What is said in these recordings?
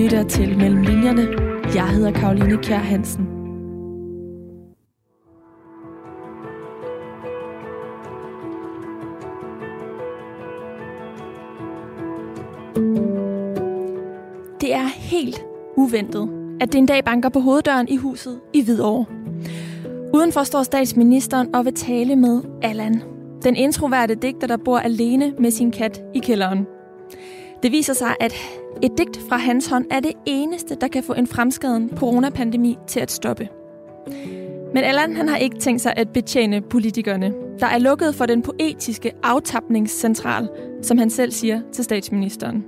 lytter til Mellem Linjerne. Jeg hedder Karoline Kjær Hansen. Det er helt uventet, at det en dag banker på hoveddøren i huset i Hvidovre. Udenfor står statsministeren og vil tale med Allan, den introverte digter, der bor alene med sin kat i kælderen. Det viser sig, at et digt fra hans hånd er det eneste, der kan få en fremskreden coronapandemi til at stoppe. Men Allan han har ikke tænkt sig at betjene politikerne, der er lukket for den poetiske aftapningscentral, som han selv siger til statsministeren.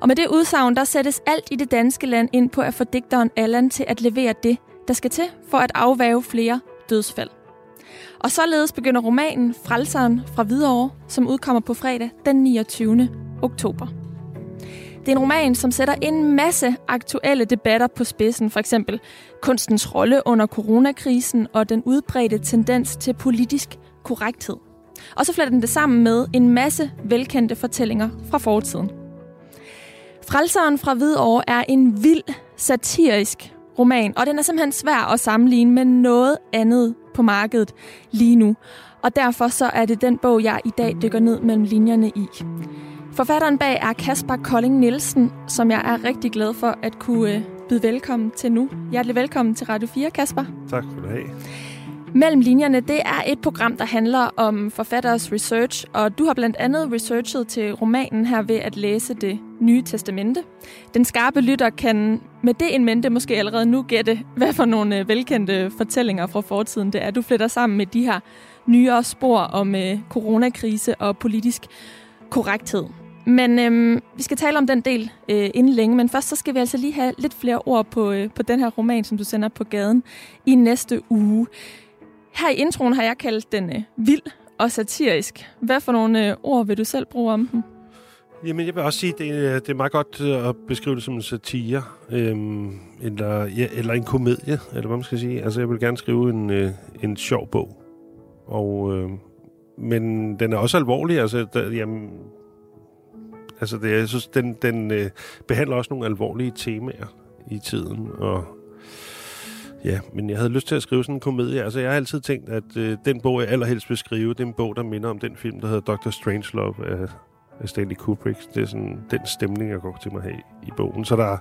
Og med det udsagn, der sættes alt i det danske land ind på at få digteren Allan til at levere det, der skal til for at afvæve flere dødsfald. Og således begynder romanen Frelseren fra Hvidovre, som udkommer på fredag den 29. oktober. Det er en roman, som sætter en masse aktuelle debatter på spidsen, for eksempel kunstens rolle under coronakrisen og den udbredte tendens til politisk korrekthed. Og så fletter den det sammen med en masse velkendte fortællinger fra fortiden. Frelseren fra Hvidovre er en vild, satirisk roman, og den er simpelthen svær at sammenligne med noget andet på markedet lige nu. Og derfor så er det den bog, jeg i dag dykker ned mellem linjerne i. Forfatteren bag er Kasper Kolding Nielsen, som jeg er rigtig glad for at kunne øh, byde velkommen til nu. Hjertelig velkommen til Radio 4, Kasper. Tak skal du have. Mellem linjerne, det er et program, der handler om forfatteres research, og du har blandt andet researchet til romanen her ved at læse det nye testamente. Den skarpe lytter kan med det en mente måske allerede nu gætte, hvad for nogle øh, velkendte fortællinger fra fortiden det er. Du fletter sammen med de her nyere spor om øh, coronakrise og politisk korrekthed. Men øhm, vi skal tale om den del øh, inden længe, men først så skal vi altså lige have lidt flere ord på, øh, på den her roman, som du sender på gaden i næste uge. Her i introen har jeg kaldt den øh, vild og satirisk. Hvad for nogle øh, ord vil du selv bruge om den? Jamen, jeg vil også sige, at det, er, øh, det er meget godt øh, at beskrive det som en satire, øhm, eller, ja, eller en komedie, eller hvad man skal sige. Altså, jeg vil gerne skrive en, øh, en sjov bog. Og, øh, men den er også alvorlig. Altså, der, jamen, altså det, jeg synes, den, den øh, behandler også nogle alvorlige temaer i tiden, og Ja, men jeg havde lyst til at skrive sådan en komedie. Altså, jeg har altid tænkt, at øh, den bog, jeg allerhelst vil skrive, det er en bog, der minder om den film, der hedder Dr. Strangelove af, af Stanley Kubrick. Det er sådan den stemning, jeg går til mig have i, i bogen. Så der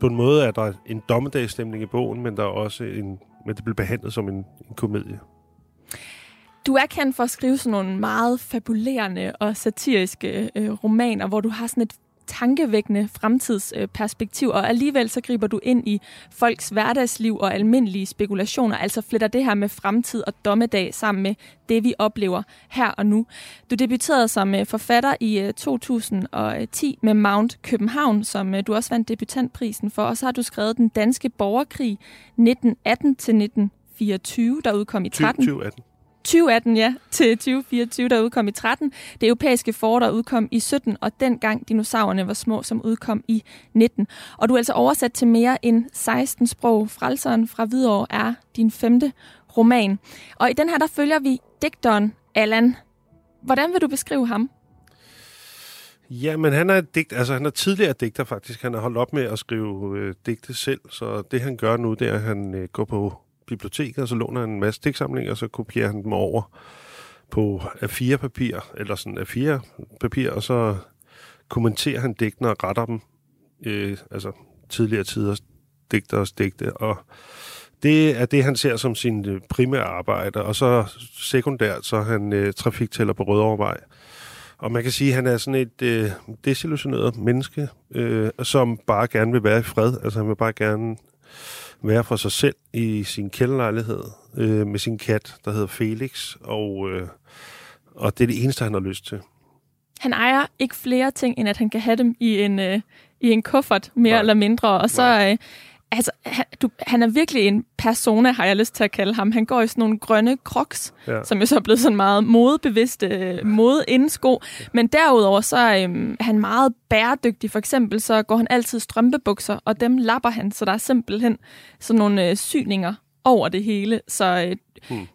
på en måde er der en dommedagsstemning i bogen, men der er også en, men det bliver behandlet som en, en komedie. Du er kendt for at skrive sådan nogle meget fabulerende og satiriske øh, romaner, hvor du har sådan et tankevækkende fremtidsperspektiv, og alligevel så griber du ind i folks hverdagsliv og almindelige spekulationer, altså fletter det her med fremtid og dommedag sammen med det, vi oplever her og nu. Du debuterede som øh, forfatter i øh, 2010 med Mount København, som øh, du også vandt debutantprisen for, og så har du skrevet Den Danske Borgerkrig 1918-1924, der udkom i 13. 2018. 2018, ja, til 2024, der udkom i 13. Det europæiske forår, der udkom i 17, og dengang dinosaurerne var små, som udkom i 19. Og du er altså oversat til mere end 16 sprog. Frelseren fra Hvidovre er din femte roman. Og i den her, der følger vi digteren Allan. Hvordan vil du beskrive ham? Ja, men han er digt, altså han er tidligere digter faktisk. Han har holdt op med at skrive øh, digte selv, så det han gør nu, det er, at han øh, går på biblioteket, og så låner han en masse digtsamlinger, og så kopierer han dem over på A4-papir, eller sådan A4-papir, og så kommenterer han digtene og retter dem, øh, altså tidligere tiders digters digte, og det er det, han ser som sin øh, primære arbejde, og så sekundært, så er han øh, trafiktæller på Rødovervej. Og man kan sige, at han er sådan et øh, desillusioneret menneske, øh, som bare gerne vil være i fred. Altså han vil bare gerne være for sig selv i sin kælderlejlighed øh, med sin kat, der hedder Felix, og, øh, og det er det eneste, han har lyst til. Han ejer ikke flere ting, end at han kan have dem i en, øh, i en kuffert, mere Nej. eller mindre, og så... Øh, altså, han, du, han er virkelig en persona, har jeg lyst til at kalde ham. Han går i sådan nogle grønne crocs, ja. som jo så er blevet sådan meget modebevidste øh, mode inden sko. Men derudover så øh, er han meget bæredygtig. For eksempel så går han altid strømpebukser, og dem lapper han, så der er simpelthen sådan nogle øh, syninger over det hele. Så øh, hmm.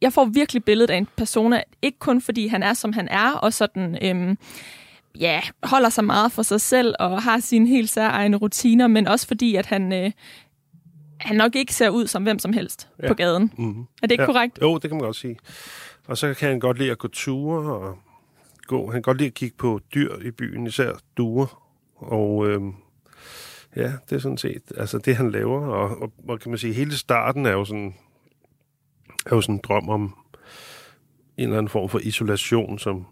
jeg får virkelig billedet af en persona, ikke kun fordi han er, som han er, og sådan... Øh, ja, holder sig meget for sig selv og har sine helt særegne rutiner, men også fordi, at han, øh, han nok ikke ser ud som hvem som helst ja. på gaden. Mm-hmm. Er det ikke ja. korrekt? Jo, det kan man godt sige. Og så kan han godt lide at gå ture og gå. Han kan godt lide at kigge på dyr i byen, især duer. Og øh, ja, det er sådan set altså det, han laver. Og, og, og kan man sige, hele starten er jo sådan, er jo sådan en drøm om en eller anden form for isolation, som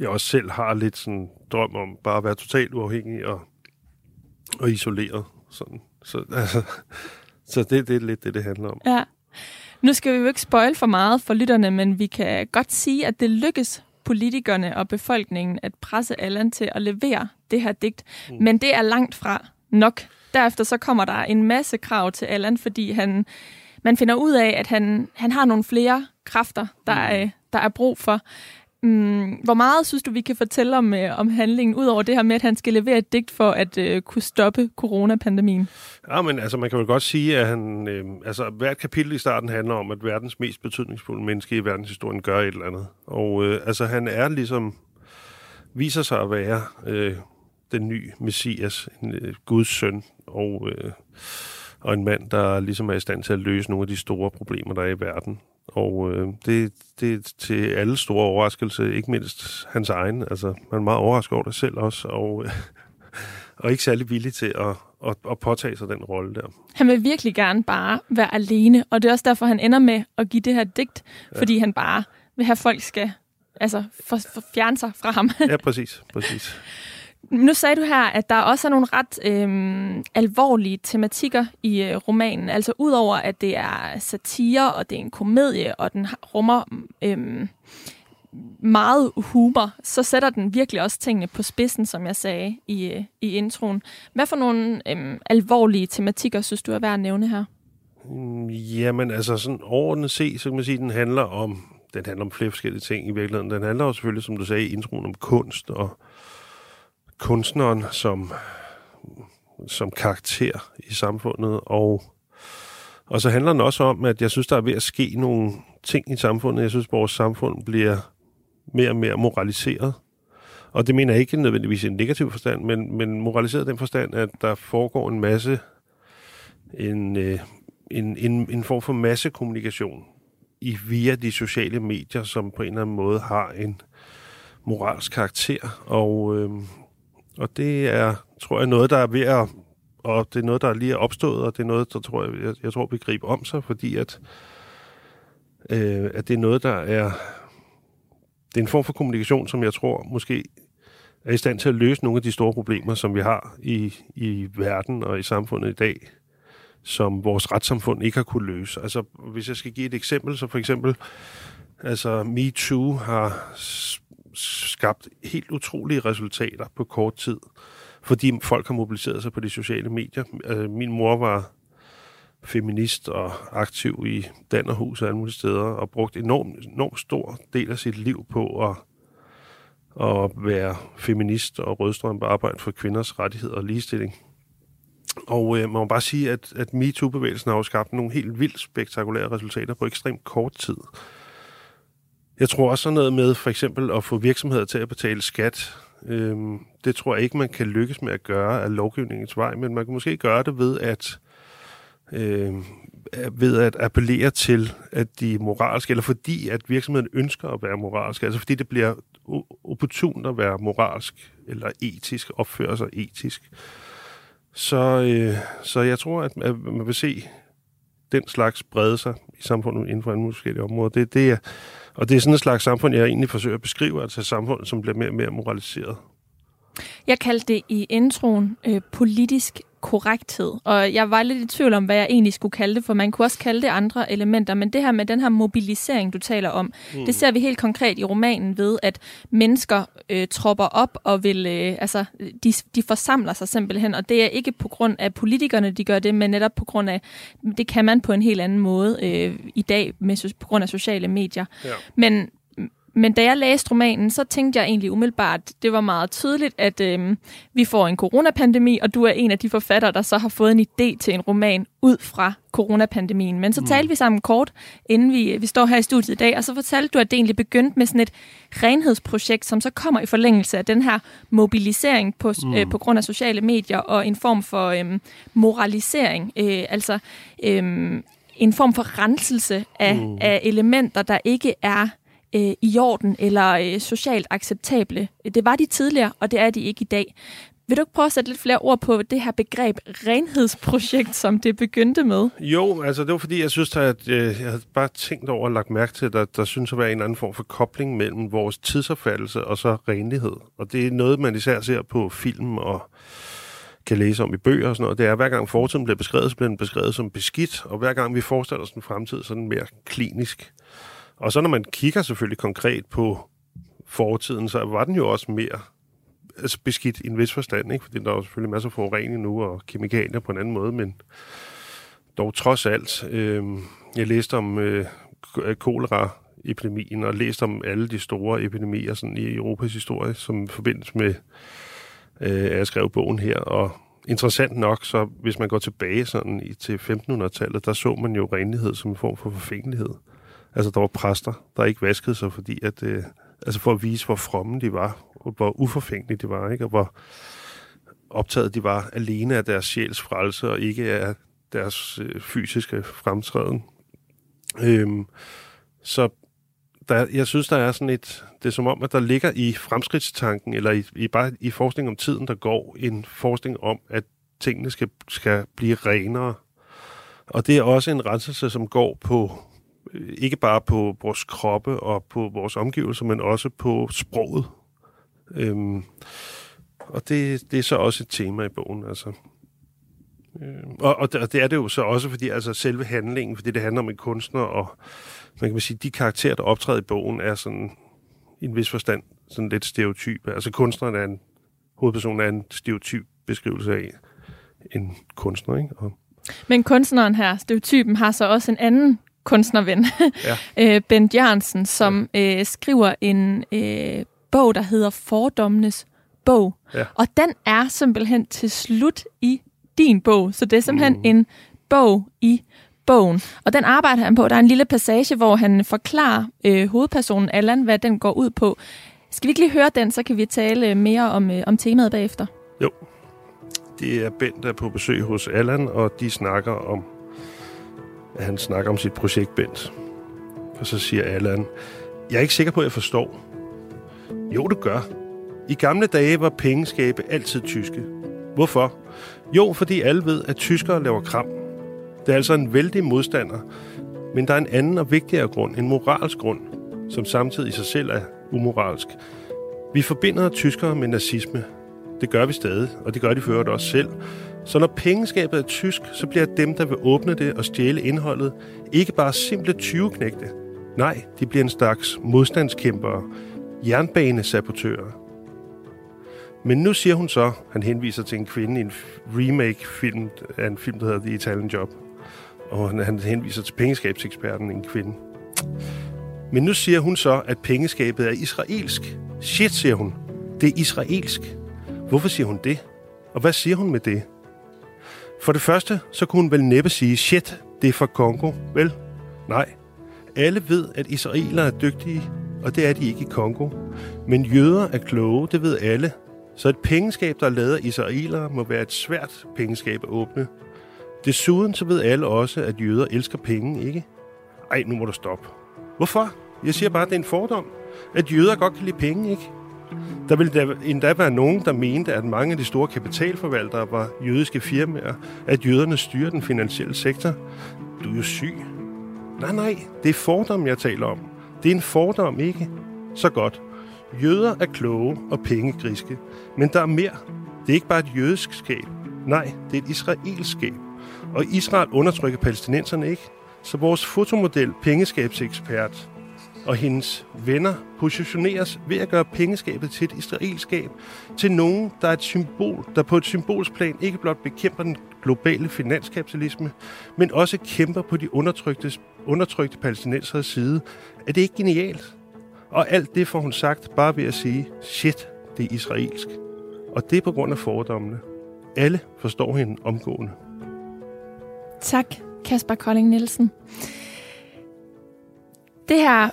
jeg også selv har lidt sådan drøm om bare at være totalt uafhængig og, og isoleret. Sådan. Så, altså, så det, det er lidt det, det handler om. Ja. Nu skal vi jo ikke spoil for meget for lytterne, men vi kan godt sige, at det lykkes politikerne og befolkningen at presse Allan til at levere det her digt. Mm. Men det er langt fra nok. Derefter så kommer der en masse krav til Allan, fordi han, man finder ud af, at han, han har nogle flere kræfter, der, mm. er, der er brug for. Mm, hvor meget synes du, vi kan fortælle om, øh, om handlingen, udover det her med, at han skal levere et digt for at øh, kunne stoppe coronapandemien? Ja, men altså, man kan vel godt sige, at han, øh, altså, hvert kapitel i starten handler om, at verdens mest betydningsfulde menneske i verdenshistorien gør et eller andet. Og øh, altså, han er ligesom, viser sig at være øh, den nye messias, en øh, Guds søn, og, øh, og en mand, der ligesom er i stand til at løse nogle af de store problemer, der er i verden. Og øh, det, det er til alle store overraskelse, ikke mindst hans egen. Altså, man er meget overrasket over det selv også, og, øh, og ikke særlig villig til at, at, at påtage sig den rolle der. Han vil virkelig gerne bare være alene, og det er også derfor, han ender med at give det her digt, ja. fordi han bare vil have, folk skal altså, for, for fjerne sig fra ham. ja, præcis. præcis. Nu sagde du her, at der også er nogle ret øh, alvorlige tematikker i øh, romanen. Altså udover at det er satire, og det er en komedie, og den rummer øh, meget humor, så sætter den virkelig også tingene på spidsen, som jeg sagde i, øh, i introen. Hvad for nogle øh, alvorlige tematikker synes du er værd at nævne her? Hmm, jamen altså sådan overordnet set, så kan man sige, at den handler om, den handler om flere forskellige ting i virkeligheden. Den handler jo selvfølgelig, som du sagde i introen, om kunst og kunstneren som, som karakter i samfundet, og, og så handler den også om, at jeg synes, der er ved at ske nogle ting i samfundet. Jeg synes, vores samfund bliver mere og mere moraliseret. Og det mener jeg ikke nødvendigvis i en negativ forstand, men, men moraliseret den forstand, at der foregår en masse, en, øh, en, en, en form for massekommunikation i, via de sociale medier, som på en eller anden måde har en moralsk karakter. Og, øh, og det er, tror jeg, noget, der er ved at, og det er noget, der lige er opstået, og det er noget, der tror jeg, jeg, jeg tror, vi griber om sig, fordi at, øh, at det er noget, der er, det er en form for kommunikation, som jeg tror måske er i stand til at løse nogle af de store problemer, som vi har i, i verden og i samfundet i dag, som vores retssamfund ikke har kunne løse. Altså, hvis jeg skal give et eksempel, så for eksempel, altså MeToo har skabt helt utrolige resultater på kort tid, fordi folk har mobiliseret sig på de sociale medier. Øh, min mor var feminist og aktiv i Dannerhus og alle mulige steder, og brugt enormt, enorm stor del af sit liv på at, at være feminist og rødstrøm på arbejde for kvinders rettigheder og ligestilling. Og øh, man må bare sige, at, at MeToo-bevægelsen har jo skabt nogle helt vildt spektakulære resultater på ekstremt kort tid. Jeg tror også sådan noget med for eksempel at få virksomheder til at betale skat. Øhm, det tror jeg ikke, man kan lykkes med at gøre af lovgivningens vej, men man kan måske gøre det ved at øh, ved at appellere til, at de er moralske, eller fordi at virksomheden ønsker at være moralsk, altså fordi det bliver opportunt at være moralsk eller etisk, opføre sig etisk. Så, øh, så jeg tror, at man vil se den slags brede sig i samfundet inden for en forskellige områder. Det, det er, og det er sådan et slags samfund, jeg egentlig forsøger at beskrive, altså et samfund, som bliver mere og mere moraliseret. Jeg kaldte det i introen øh, politisk korrekthed, og jeg var lidt i tvivl om, hvad jeg egentlig skulle kalde det, for man kunne også kalde det andre elementer, men det her med den her mobilisering, du taler om, mm. det ser vi helt konkret i romanen ved, at mennesker øh, tropper op og vil, øh, altså, de, de forsamler sig simpelthen, og det er ikke på grund af politikerne, de gør det, men netop på grund af, det kan man på en helt anden måde øh, i dag, med, på grund af sociale medier. Ja. Men men da jeg læste romanen, så tænkte jeg egentlig umiddelbart, det var meget tydeligt, at øh, vi får en coronapandemi, og du er en af de forfattere, der så har fået en idé til en roman ud fra coronapandemien. Men så mm. talte vi sammen kort, inden vi, vi står her i studiet i dag, og så fortalte du, at det egentlig begyndte med sådan et renhedsprojekt, som så kommer i forlængelse af den her mobilisering på, mm. øh, på grund af sociale medier og en form for øh, moralisering. Øh, altså øh, en form for renselse af, mm. af elementer, der ikke er øh, i orden eller øh, socialt acceptable. Det var de tidligere, og det er de ikke i dag. Vil du ikke prøve at sætte lidt flere ord på det her begreb renhedsprojekt, som det begyndte med? Jo, altså det var fordi, jeg synes, at øh, jeg havde bare tænkt over og lagt mærke til, at der, der synes at være en eller anden form for kobling mellem vores tidsopfattelse og så renlighed. Og det er noget, man især ser på film og kan læse om i bøger og sådan noget, det er, at hver gang fortiden bliver beskrevet, så bliver den beskrevet som beskidt, og hver gang vi forestiller os en fremtid, så er den mere klinisk. Og så når man kigger selvfølgelig konkret på fortiden, så var den jo også mere altså beskidt i en vis forstand, ikke? fordi der er selvfølgelig masser af forurening nu, og kemikalier på en anden måde, men dog trods alt. Øh, jeg læste om øh, kolera-epidemien, og læste om alle de store epidemier sådan i Europas historie, som forbindes med, øh, at jeg skrev bogen her, og interessant nok, så hvis man går tilbage sådan i, til 1500-tallet, der så man jo renlighed som en form for forfængelighed. Altså, der var præster, der ikke vaskede sig, fordi at, øh, altså for at vise, hvor fromme de var, og hvor uforfængelige de var, ikke? og hvor optaget de var alene af deres sjæls frelse, og ikke af deres øh, fysiske fremtræden. Øhm, så der, jeg synes, der er sådan et... Det er som om, at der ligger i fremskridtstanken, eller i, i bare i forskning om tiden, der går en forskning om, at tingene skal, skal blive renere. Og det er også en renselse, som går på Øh, ikke bare på vores kroppe og på vores omgivelser, men også på sproget. Øhm, og det, det er så også et tema i bogen, altså. Øhm, og, og, det, og det er det jo så også, fordi altså selve handlingen, fordi det handler om en kunstner, og man kan sige, de karakterer, der optræder i bogen, er sådan i en vis forstand sådan lidt stereotype. Altså kunstneren er en, hovedpersonen er en stereotyp beskrivelse af en kunstner, ikke? Og, men kunstneren her, stereotypen, har så også en anden kunstnerven, ja. øh, Bent Jørgensen, som ja. øh, skriver en øh, bog, der hedder Fordommenes bog. Ja. Og den er simpelthen til slut i din bog. Så det er simpelthen mm. en bog i bogen. Og den arbejder han på. Der er en lille passage, hvor han forklarer øh, hovedpersonen Allan, hvad den går ud på. Skal vi ikke lige høre den, så kan vi tale mere om, øh, om temaet bagefter. Jo. Det er Bent, der er på besøg hos Allan, og de snakker om at han snakker om sit projekt Bent. Og så siger Allan, jeg er ikke sikker på, at jeg forstår. Jo, du gør. I gamle dage var pengeskabe altid tyske. Hvorfor? Jo, fordi alle ved, at tyskere laver kram. Det er altså en vældig modstander, men der er en anden og vigtigere grund, en moralsk grund, som samtidig i sig selv er umoralsk. Vi forbinder tyskere med nazisme. Det gør vi stadig, og det gør de for også selv. Så når pengeskabet er tysk, så bliver dem, der vil åbne det og stjæle indholdet, ikke bare simple 20-knægte. Nej, de bliver en slags modstandskæmpere, jernbanesabotører. Men nu siger hun så, han henviser til en kvinde i en remake-film af en film, der hedder The Italian Job. Og han henviser til pengeskabseksperten, en kvinde. Men nu siger hun så, at pengeskabet er israelsk. Shit, siger hun. Det er israelsk. Hvorfor siger hun det? Og hvad siger hun med det? For det første, så kunne hun vel næppe sige, shit, det er fra Kongo, vel? Nej. Alle ved, at israelere er dygtige, og det er de ikke i Kongo. Men jøder er kloge, det ved alle. Så et pengeskab, der er lavet af israelere, må være et svært pengeskab at åbne. Desuden så ved alle også, at jøder elsker penge, ikke? Ej, nu må du stoppe. Hvorfor? Jeg siger bare, at det er en fordom. At jøder godt kan lide penge, ikke? Der ville der endda være nogen, der mente, at mange af de store kapitalforvaltere var jødiske firmaer, at jøderne styrer den finansielle sektor. Du er jo syg. Nej, nej, det er fordom, jeg taler om. Det er en fordom, ikke? Så godt. Jøder er kloge og pengegriske, men der er mere. Det er ikke bare et jødisk skab. Nej, det er et israelsk skab. Og Israel undertrykker palæstinenserne ikke. Så vores fotomodel, pengeskabsekspert, og hendes venner positioneres ved at gøre pengeskabet til et israelskab, til nogen, der er et symbol, der på et symbolsplan ikke blot bekæmper den globale finanskapitalisme, men også kæmper på de undertrykte, undertrykte palæstinenseres side. Er det ikke genialt? Og alt det får hun sagt bare ved at sige, shit, det er israelsk. Og det er på grund af fordommene. Alle forstår hende omgående. Tak, Kasper Kolding Nielsen. Det her,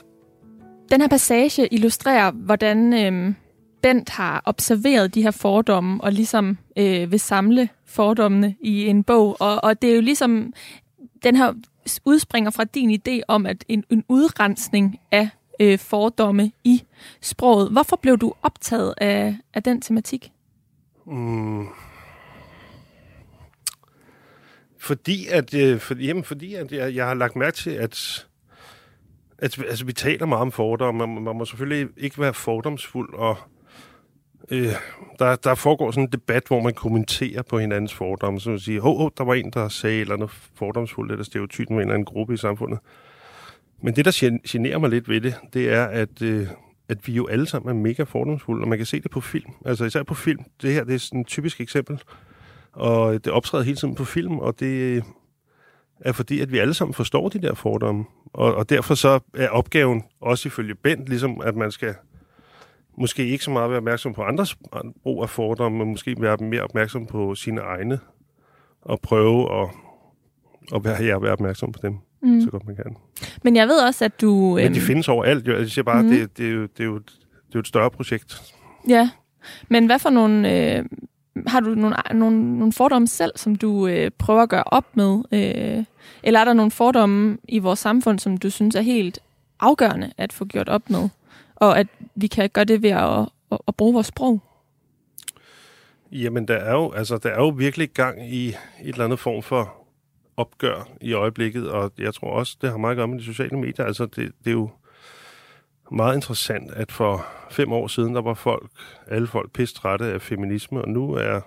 den her passage illustrerer, hvordan øh, Bent har observeret de her fordomme og ligesom øh, vil samle fordommene i en bog. Og, og det er jo ligesom, den her udspringer fra din idé om, at en, en udrensning af øh, fordomme i sproget. Hvorfor blev du optaget af, af den tematik? Mm. Fordi at, øh, for, jamen, fordi at jeg, jeg har lagt mærke til, at, Altså, altså, vi taler meget om fordomme. Man, man må selvfølgelig ikke være fordomsfuld, og øh, der, der foregår sådan en debat, hvor man kommenterer på hinandens fordomme. Så man siger, hov, oh, der var en, der sagde eller noget fordomsfuldt eller stereotypen med en eller anden gruppe i samfundet. Men det, der generer mig lidt ved det, det er, at, øh, at vi jo alle sammen er mega fordomsfulde, og man kan se det på film. Altså især på film. Det her det er sådan et typisk eksempel. Og det optræder hele tiden på film, og det er fordi, at vi alle sammen forstår de der fordomme. Og, og derfor så er opgaven også ifølge Bent, ligesom at man skal måske ikke så meget være opmærksom på andres brug af fordomme, men måske være mere opmærksom på sine egne, og prøve at, at være, ja, være opmærksom på dem, mm. så godt man kan. Men jeg ved også, at du... Men de øhm, findes overalt. Jeg siger bare, mm. det, det, er jo, det, er jo, det er jo et større projekt. Ja, men hvad for nogle... Øh, har du nogle, nogle, nogle fordomme selv, som du øh, prøver at gøre op med? Øh, eller er der nogle fordomme i vores samfund, som du synes er helt afgørende at få gjort op med? Og at vi kan gøre det ved at, at, at bruge vores sprog? Jamen, der er, jo, altså, der er jo virkelig gang i et eller andet form for opgør i øjeblikket, og jeg tror også, det har meget at gøre med de sociale medier. Altså, det, det er jo meget interessant, at for fem år siden, der var folk, alle folk pistrætte af feminisme, og nu er,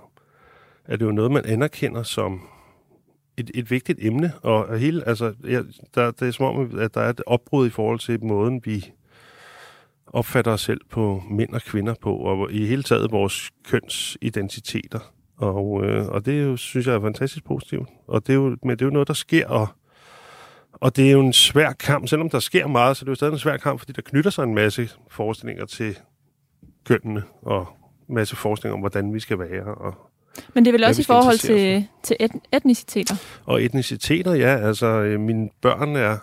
er det jo noget, man anerkender som et, et vigtigt emne, og hele, altså, ja, der, det er som om, at der er et opbrud i forhold til måden, vi opfatter os selv på mænd og kvinder på, og i hele taget vores kønsidentiteter. Og, øh, og det jo, synes jeg er fantastisk positivt. Og det er jo, men det er jo noget, der sker, og, og det er jo en svær kamp. Selvom der sker meget, så det er jo stadig en svær kamp, fordi der knytter sig en masse forestillinger til kønnene, og en masse forskning om, hvordan vi skal være. Og men det er vel også i forhold til, til et, etniciteter? Og etniciteter, ja. Altså, øh, mine børn er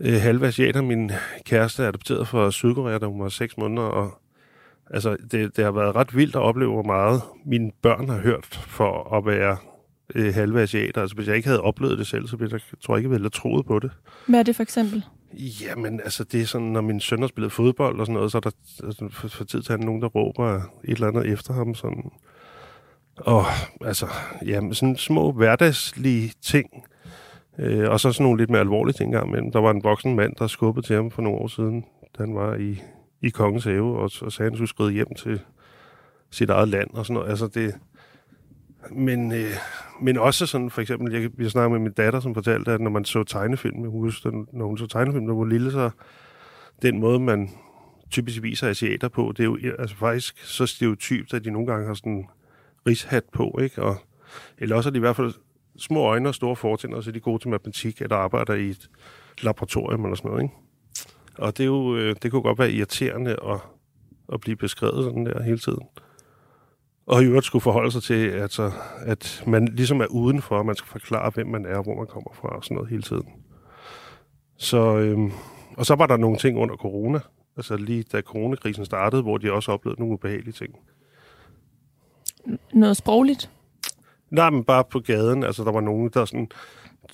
øh, halve asiater. Min kæreste er adopteret fra Sydkorea, da hun var 6 måneder, og altså, det, det har været ret vildt at opleve, hvor meget mine børn har hørt for at være øh, halve asiater. Altså, hvis jeg ikke havde oplevet det selv, så ville jeg, tror jeg ikke, jeg ville have troet på det. Hvad er det for eksempel? Jamen, altså, det er sådan, når min søn har spillet fodbold og sådan noget, så er der altså, for, for tid til nogen, der råber et eller andet efter ham. Sådan. Og altså, jamen, sådan små hverdagslige ting, Øh, og så sådan nogle lidt mere alvorlige ting engang. Men der var en voksen mand, der skubbede til ham for nogle år siden, da han var i, i Kongens Have, og, og sagde, at han skulle skride hjem til sit eget land og sådan noget. Altså det, men, øh, men også sådan, for eksempel, jeg, jeg snakkede med min datter, som fortalte, at når man så tegnefilm, jeg husker, når hun så tegnefilm, når hun lille, så den måde, man typisk viser asiater på, det er jo altså faktisk så stereotypt, at de nogle gange har sådan rigshat på, ikke? Og, eller også er de i hvert fald små øjne og store fortænder, så er de gode til matematik, eller arbejder i et laboratorium eller sådan noget. Ikke? Og det, er jo, øh, det kunne godt være irriterende at, at blive beskrevet sådan der hele tiden. Og i øvrigt skulle forholde sig til, altså, at man ligesom er udenfor, og man skal forklare, hvem man er, hvor man kommer fra og sådan noget hele tiden. Så, øhm, og så var der nogle ting under corona, altså lige da coronakrisen startede, hvor de også oplevede nogle ubehagelige ting. Noget sprogligt? Nej, men bare på gaden. Altså, der var nogen, der sådan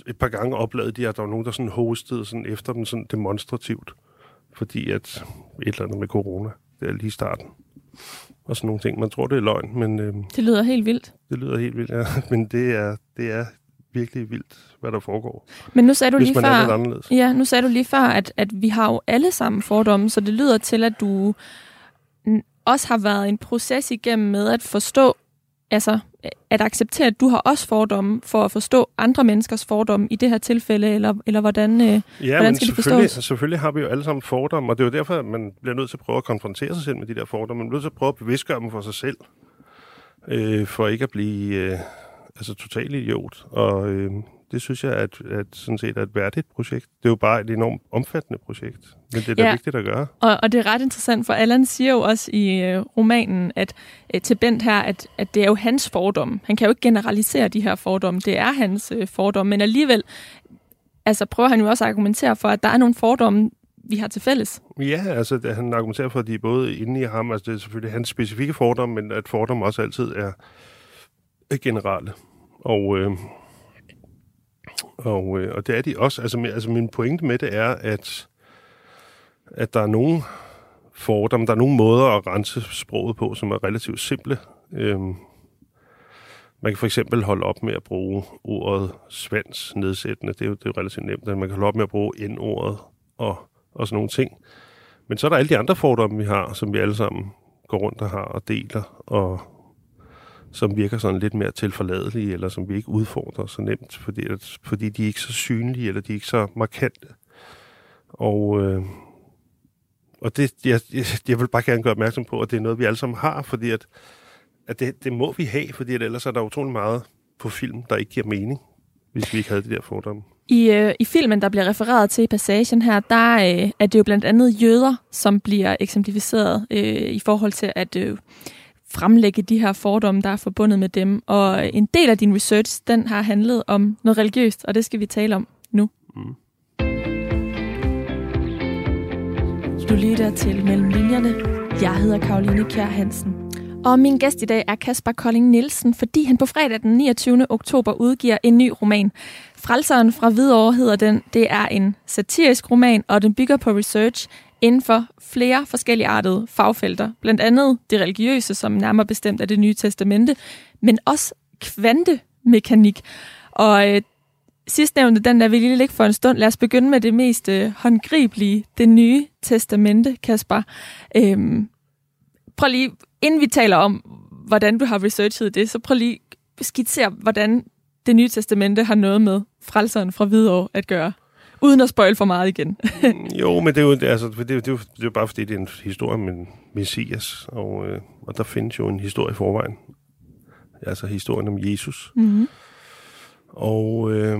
et par gange oplevede de, at der var nogen, der sådan hostede sådan efter dem sådan demonstrativt. Fordi at et eller andet med corona, det er lige starten. Og sådan nogle ting. Man tror, det er løgn, men... Øh, det lyder helt vildt. Det lyder helt vildt, ja. Men det er, det er virkelig vildt, hvad der foregår. Men nu sagde du lige før, ja, nu sagde du lige før, at, at vi har jo alle sammen fordomme, så det lyder til, at du også har været en proces igennem med at forstå, altså at acceptere, at du har også fordomme for at forstå andre menneskers fordomme i det her tilfælde, eller, eller hvordan, øh, ja, hvordan skal det forstås? selvfølgelig har vi jo alle sammen fordomme, og det er jo derfor, at man bliver nødt til at prøve at konfrontere sig selv med de der fordomme. Man bliver nødt til at prøve at bevidstgøre dem for sig selv, øh, for ikke at blive øh, altså totalt idiot. Og øh, Det synes jeg at, at sådan set er et værdigt projekt. Det er jo bare et enormt omfattende projekt, men det er da Ja. vigtigt at gøre. Og, og det er ret interessant, for Allan siger jo også i øh, romanen at, øh, til Bent her, at, at det er jo hans fordom. Han kan jo ikke generalisere de her fordomme. Det er hans øh, fordomme, men alligevel altså, prøver han jo også at argumentere for, at der er nogle fordomme, vi har til fælles. Ja, altså han argumenterer for, at de er både inde i ham, altså det er selvfølgelig hans specifikke fordom, men at fordom også altid er, er generelle. Og, øh, og, øh, og det er de også. Altså, min- altså min pointe med det er, at, at der er nogle fordomme, der er nogle måder at rense sproget på, som er relativt simple. Øhm, man kan for eksempel holde op med at bruge ordet svans nedsættende. Det er jo, det er jo relativt nemt. Altså, man kan holde op med at bruge n-ordet og, og sådan nogle ting. Men så er der alle de andre fordomme, vi har, som vi alle sammen går rundt og har og deler, og som virker sådan lidt mere tilforladelige, eller som vi ikke udfordrer så nemt, fordi, at, fordi de er ikke så synlige, eller de er ikke så markante. Og, øh, og det, jeg, jeg, jeg vil bare gerne gøre opmærksom på, at det er noget, vi alle sammen har, fordi at, at det, det må vi have, fordi at ellers er der utrolig meget på film, der ikke giver mening, hvis vi ikke havde de der fordomme. I, øh, I filmen, der bliver refereret til i passagen her, der øh, er det jo blandt andet jøder, som bliver eksemplificeret øh, i forhold til at øh, fremlægge de her fordomme, der er forbundet med dem. Og en del af din research, den har handlet om noget religiøst, og det skal vi tale om nu. Mm. Du lytter til Mellem Linjerne. Jeg hedder Karoline Kjær Hansen. Og min gæst i dag er Kasper Kolding Nielsen, fordi han på fredag den 29. oktober udgiver en ny roman. Frelseren fra Hvidovre hedder den. Det er en satirisk roman, og den bygger på research inden for flere forskellige artede fagfelter. Blandt andet det religiøse, som nærmere bestemt er det nye testamente, men også kvantemekanik. Og øh, sidstnævnte, den der vil lige ligge for en stund. Lad os begynde med det mest øh, håndgribelige, det nye testamente, Kasper. Øhm, prøv lige, inden vi taler om, hvordan du har researchet det, så prøv lige at skitsere, hvordan det nye testamente har noget med frelseren fra Hvidovre at gøre. Uden at spoil for meget igen. jo, men det er jo, altså, det, er, det, er, det er jo bare fordi, det er en historie om en messias, og, øh, og der findes jo en historie i forvejen. Altså historien om Jesus. Mm-hmm. Og øh,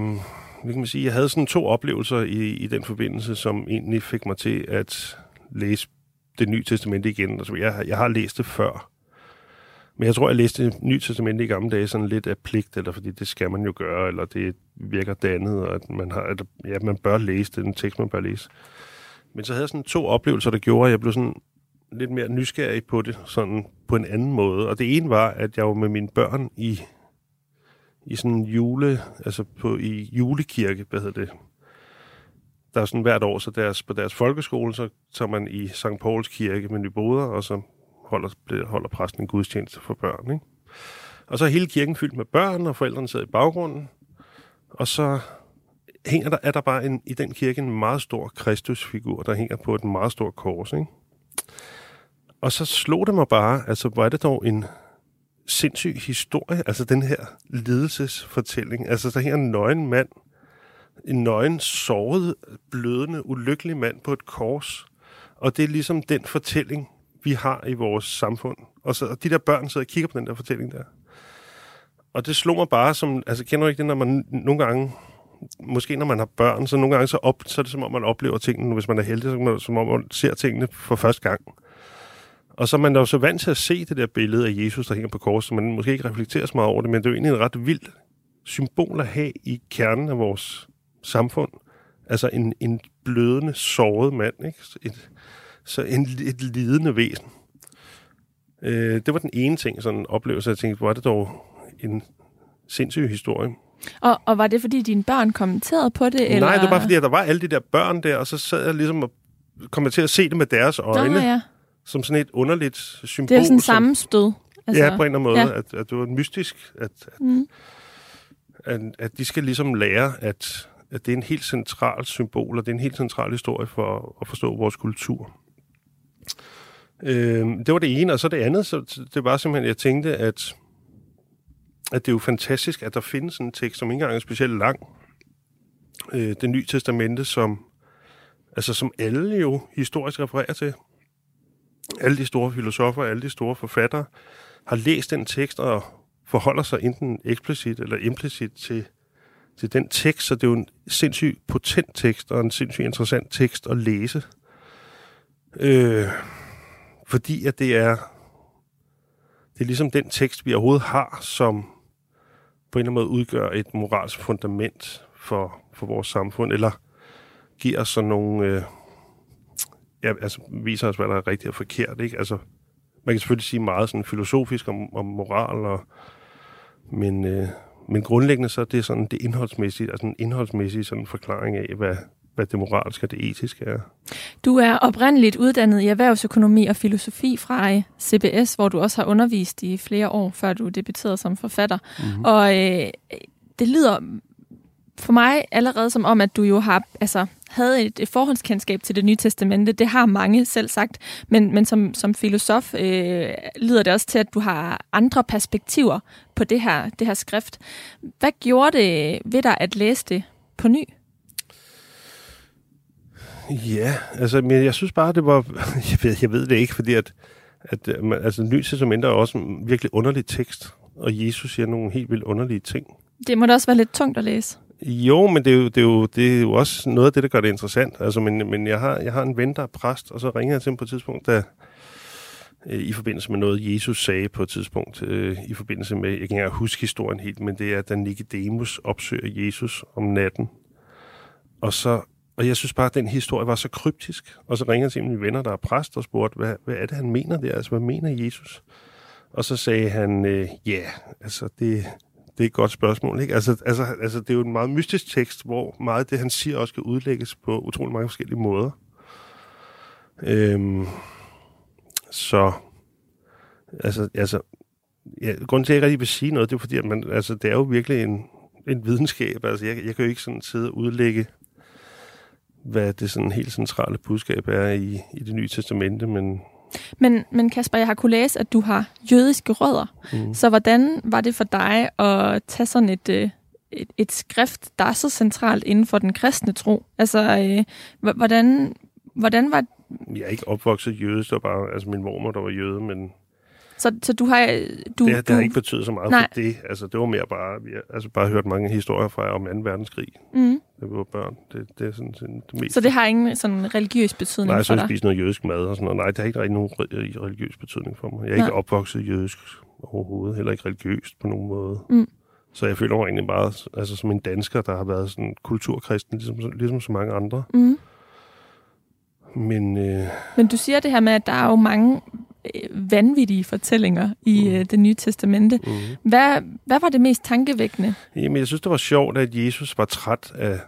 kan man sige, jeg havde sådan to oplevelser i, i den forbindelse, som egentlig fik mig til at læse det nye testamente igen. Altså, jeg, jeg har læst det før. Men jeg tror, jeg læste det Testament i gamle dage sådan lidt af pligt, eller fordi det skal man jo gøre, eller det virker dannet, og at man, har, at, ja, man bør læse det, det tekst, man bør læse. Men så havde jeg sådan to oplevelser, der gjorde, at jeg blev sådan lidt mere nysgerrig på det, sådan på en anden måde. Og det ene var, at jeg var med mine børn i i sådan en jule, altså på, i julekirke, hvad hedder det? Der er sådan hvert år, så deres, på deres folkeskole, så tager man i St. Pauls kirke med Nyboder, og så holder, bliver- holder præsten en gudstjeneste for børn, ikke? Og så er hele kirken fyldt med børn, og forældrene sidder i baggrunden, og så hænger der, er der bare en, i den kirke en meget stor Kristusfigur, der hænger på et meget stort kors, ikke? Og så slog det mig bare, altså hvor er det dog en sindssyg historie, altså den her lidelsesfortælling. Altså der her en nøgen mand, en nøgen, såret, blødende, ulykkelig mand på et kors. Og det er ligesom den fortælling, vi har i vores samfund. Og, så, og de der børn sidder og kigger på den der fortælling der. Og det slog mig bare som, altså kender du ikke det, når man nogle gange, måske når man har børn, så nogle gange så, op, så er det som om, man oplever tingene, hvis man er heldig, så er det som om, man ser tingene for første gang. Og så er man jo så vant til at se det der billede af Jesus, der hænger på korset, så man måske ikke reflekterer så meget over det, men det er jo egentlig en ret vild symbol at have i kernen af vores samfund. Altså en, en blødende, såret mand, ikke? Et, så en, et lidende væsen. Øh, det var den ene ting, sådan en oplevelse, jeg tænkte, hvor er det dog en sindssyg historie. Og, og var det, fordi dine børn kommenterede på det? Eller? Nej, det var bare fordi, at der var alle de der børn der, og så sad jeg ligesom og kom jeg til at se det med deres øjne, Nå, ja. som sådan et underligt symbol. Det er sådan som- sammenstød. Altså, ja, på en eller anden måde, ja. at, at det var mystisk, at, at, Mm. at, at de skal ligesom lære, at, at det er en helt central symbol, og det er en helt central historie for at forstå vores kultur. Øh, det var det ene, og så det andet, så det var simpelthen, jeg tænkte, at, at det er jo fantastisk, at der findes en tekst, som ikke engang er specielt lang, øh, det nye testamente, som, altså, som alle jo historisk refererer til. Alle de store filosofer, alle de store forfattere, har læst den tekst og forholder sig enten eksplicit eller implicit til, til den tekst, så det er jo en sindssygt potent tekst, og en sindssygt interessant tekst at læse. Øh, fordi at det er, det er ligesom den tekst, vi overhovedet har, som på en eller anden måde udgør et moralsk fundament for, for vores samfund, eller giver os sådan nogle, øh, ja, altså viser os, hvad der er rigtigt og forkert, ikke? Altså, man kan selvfølgelig sige meget sådan filosofisk om, om moral, og, men, øh, men grundlæggende så er det sådan det indholdsmæssige, altså en indholdsmæssig sådan forklaring af, hvad, hvad det moralske og det etiske er. Du er oprindeligt uddannet i erhvervsøkonomi og filosofi fra CBS, hvor du også har undervist i flere år, før du debuterede som forfatter. Mm-hmm. Og øh, det lyder for mig allerede som om, at du jo har altså, havde et, et forhåndskendskab til det nye testamente. Det har mange selv sagt, men, men som, som filosof øh, lyder det også til, at du har andre perspektiver på det her, det her skrift. Hvad gjorde det ved dig at læse det på ny? Ja, altså, men jeg synes bare, det var... Jeg ved, jeg ved det ikke, fordi at, at altså, Ny Testament er også en virkelig underlig tekst, og Jesus siger nogle helt vildt underlige ting. Det må da også være lidt tungt at læse. Jo, men det er jo, det, er jo, det er jo også noget af det, der gør det interessant. Altså, men, men jeg, har, jeg har en ven, der er præst, og så ringer jeg til ham på et tidspunkt, der, øh, i forbindelse med noget, Jesus sagde på et tidspunkt, øh, i forbindelse med, jeg kan ikke huske historien helt, men det er, da Nicodemus opsøger Jesus om natten. Og så og jeg synes bare, at den historie var så kryptisk. Og så ringer jeg til mine venner, der er præst, og spurgte, hvad, hvad er det, han mener der? Altså, hvad mener Jesus? Og så sagde han, øh, ja, øh, yeah, altså, det, det er et godt spørgsmål. Ikke? Altså, altså, altså, det er jo en meget mystisk tekst, hvor meget af det, han siger, også kan udlægges på utrolig mange forskellige måder. Øhm, så, altså, altså ja, grunden til, at jeg ikke rigtig vil sige noget, det er fordi, at man, altså, det er jo virkelig en, en videnskab. Altså, jeg, jeg kan jo ikke sådan sidde og udlægge hvad det sådan helt centrale budskab er i, i det nye testamente, men... Men, men Kasper, jeg har kunne læse, at du har jødiske rødder. Mm. Så hvordan var det for dig at tage sådan et, øh, et, et skrift, der er så centralt inden for den kristne tro? Altså, øh, hvordan, hvordan var... Jeg er ikke opvokset jødisk, det var bare altså min mormor, der var jøde, men så, så du har... Du, det, det har ikke betydet så meget nej. for det. Altså, det var mere bare... Vi har altså, bare hørt mange historier fra om 2. verdenskrig, mm. da vi var børn. Det, det er sådan, sådan det mest... Så det har ingen sådan religiøs betydning nej, for dig? Nej, jeg spise noget jødisk mad og sådan noget. Nej, det har ikke rigtig nogen religiøs betydning for mig. Jeg er nej. ikke opvokset jødisk overhovedet. Heller ikke religiøst på nogen måde. Mm. Så jeg føler mig egentlig bare altså, som en dansker, der har været sådan kulturkristen, ligesom, ligesom så mange andre. Mm. Men, øh... Men du siger det her med, at der er jo mange Øh, vanvittige fortællinger i mm. øh, det nye testamente. Mm. Hvad, hvad var det mest tankevækkende? Jamen, jeg synes, det var sjovt, at Jesus var træt af,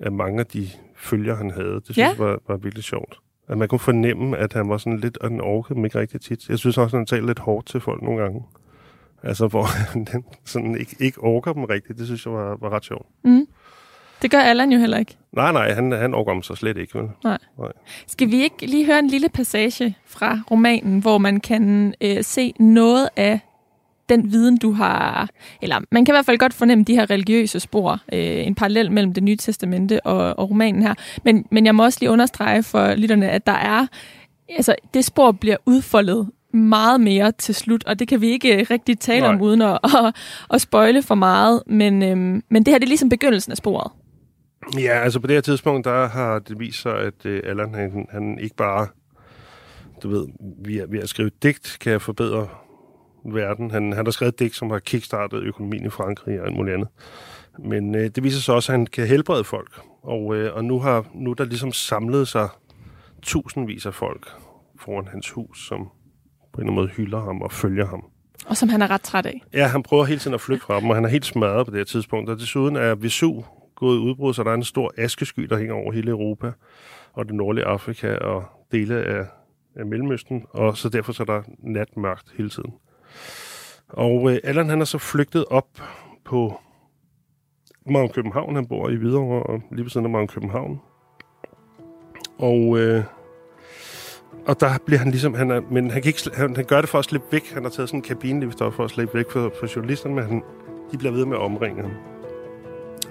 af mange af de følger, han havde. Det synes ja. jeg var, var virkelig sjovt. At man kunne fornemme, at han var sådan lidt, og den orkede ikke rigtig tit. Jeg synes også, at han talte lidt hårdt til folk nogle gange. Altså, hvor han sådan ikke, ikke orker dem rigtigt. Det synes jeg var, var ret sjovt. Mm. Det gør Allan jo heller ikke. Nej, nej, han, han overgår sig slet ikke. Vel? Nej. nej. Skal vi ikke lige høre en lille passage fra romanen, hvor man kan øh, se noget af den viden, du har... Eller man kan i hvert fald godt fornemme de her religiøse spor, øh, en parallel mellem det nye testamente og, og romanen her. Men, men jeg må også lige understrege for lytterne, at der er... Altså, det spor bliver udfoldet meget mere til slut, og det kan vi ikke rigtig tale Nej. om uden at, at, at spoile for meget, men, øhm, men det her det er ligesom begyndelsen af sporet. Ja, altså på det her tidspunkt, der har det vist sig, at uh, Allan, han, han ikke bare, du ved, ved, ved at skrive digt, kan forbedre verden. Han, han har skrevet digt, som har kickstartet økonomien i Frankrig og alt muligt andet. Men uh, det viser sig også, at han kan helbrede folk. Og, uh, og nu har nu der ligesom samlet sig tusindvis af folk foran hans hus, som på en eller anden måde hylder ham og følger ham. Og som han er ret træt af. Ja, han prøver hele tiden at flygte fra dem, og han er helt smadret på det her tidspunkt. Og desuden er Vesu gået udbrud, så der er en stor askesky, der hænger over hele Europa og det nordlige Afrika og dele af, af Mellemøsten, og så derfor så er der natmørkt hele tiden. Og øh, Allan han er så flygtet op på Magen København. Han bor i Hvidovre og lige ved siden af Magen København. Og, øh, og der bliver han ligesom, han er, men han, kan ikke, han, han gør det for at slippe væk. Han har taget sådan en kabine for at slippe væk for, for journalisterne, men han, de bliver ved med at omringe ham.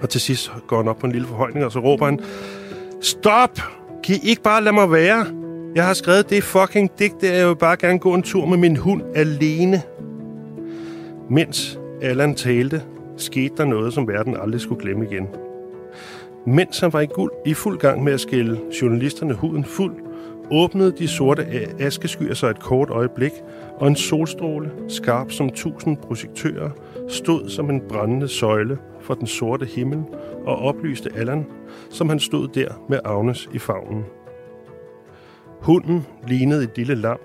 Og til sidst går han op på en lille forhøjning, og så råber han, Stop! Kan I ikke bare lade mig være? Jeg har skrevet det fucking digt, der jeg vil bare gerne gå en tur med min hund alene. Mens Allan talte, skete der noget, som verden aldrig skulle glemme igen. Mens han var i, guld, i fuld gang med at skille journalisterne huden fuld, åbnede de sorte askeskyer sig et kort øjeblik, og en solstråle, skarp som tusind projektører, stod som en brændende søjle for den sorte himmel og oplyste Allan, som han stod der med Agnes i favnen. Hunden lignede et lille lam.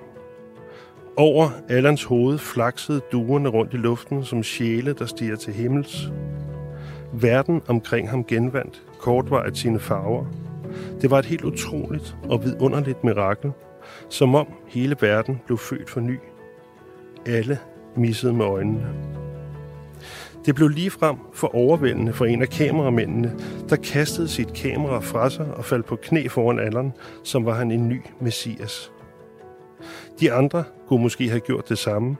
Over Allans hoved flaksede duerne rundt i luften som sjæle, der stiger til himmels. Verden omkring ham genvandt kortvarigt sine farver. Det var et helt utroligt og vidunderligt mirakel, som om hele verden blev født for ny. Alle missede med øjnene. Det blev ligefrem for overvældende for en af kameramændene, der kastede sit kamera fra sig og faldt på knæ foran alderen, som var han en ny messias. De andre kunne måske have gjort det samme,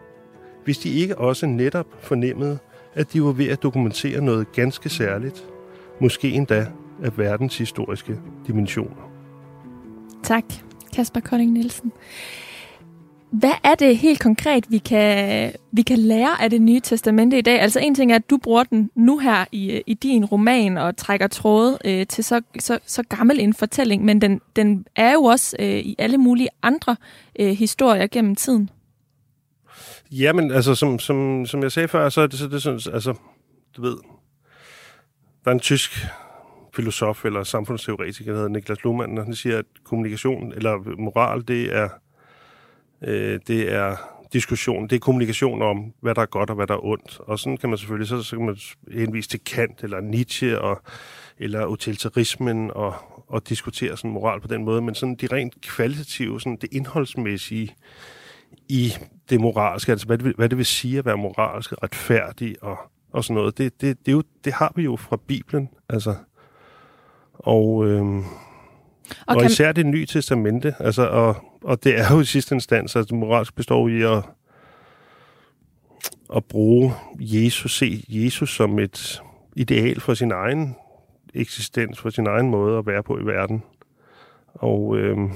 hvis de ikke også netop fornemmede, at de var ved at dokumentere noget ganske særligt, måske endda af verdens historiske dimensioner. Tak, Kasper Kolding Nielsen. Hvad er det helt konkret, vi kan, vi kan lære af det nye testamente i dag? Altså en ting er, at du bruger den nu her i, øh, i din roman og trækker tråde øh, til så, så, så gammel en fortælling, men den, den er jo også øh, i alle mulige andre øh, historier gennem tiden. Jamen, altså som, som, som jeg sagde før, så er det, så det sådan, altså, du ved, der er en tysk filosof eller samfundsteoretiker, der hedder Niklas Luhmann, og han siger, at kommunikation eller moral, det er Øh, det er diskussion, det er kommunikation om, hvad der er godt og hvad der er ondt. Og sådan kan man selvfølgelig, så, så kan man henvise til Kant eller Nietzsche og, eller utilitarismen og, og diskutere sådan moral på den måde, men sådan de rent kvalitative, sådan det indholdsmæssige i det moralske, altså hvad det, vil, hvad det vil sige at være moralsk retfærdig og, og sådan noget, det, det, det, er jo, det har vi jo fra Bibelen, altså. Og, øhm, og, og især det nye testamente, altså, og, og det er jo i sidste instans, at altså, moralsk består i at, at bruge Jesus, se Jesus som et ideal for sin egen eksistens, for sin egen måde at være på i verden. Og, øhm,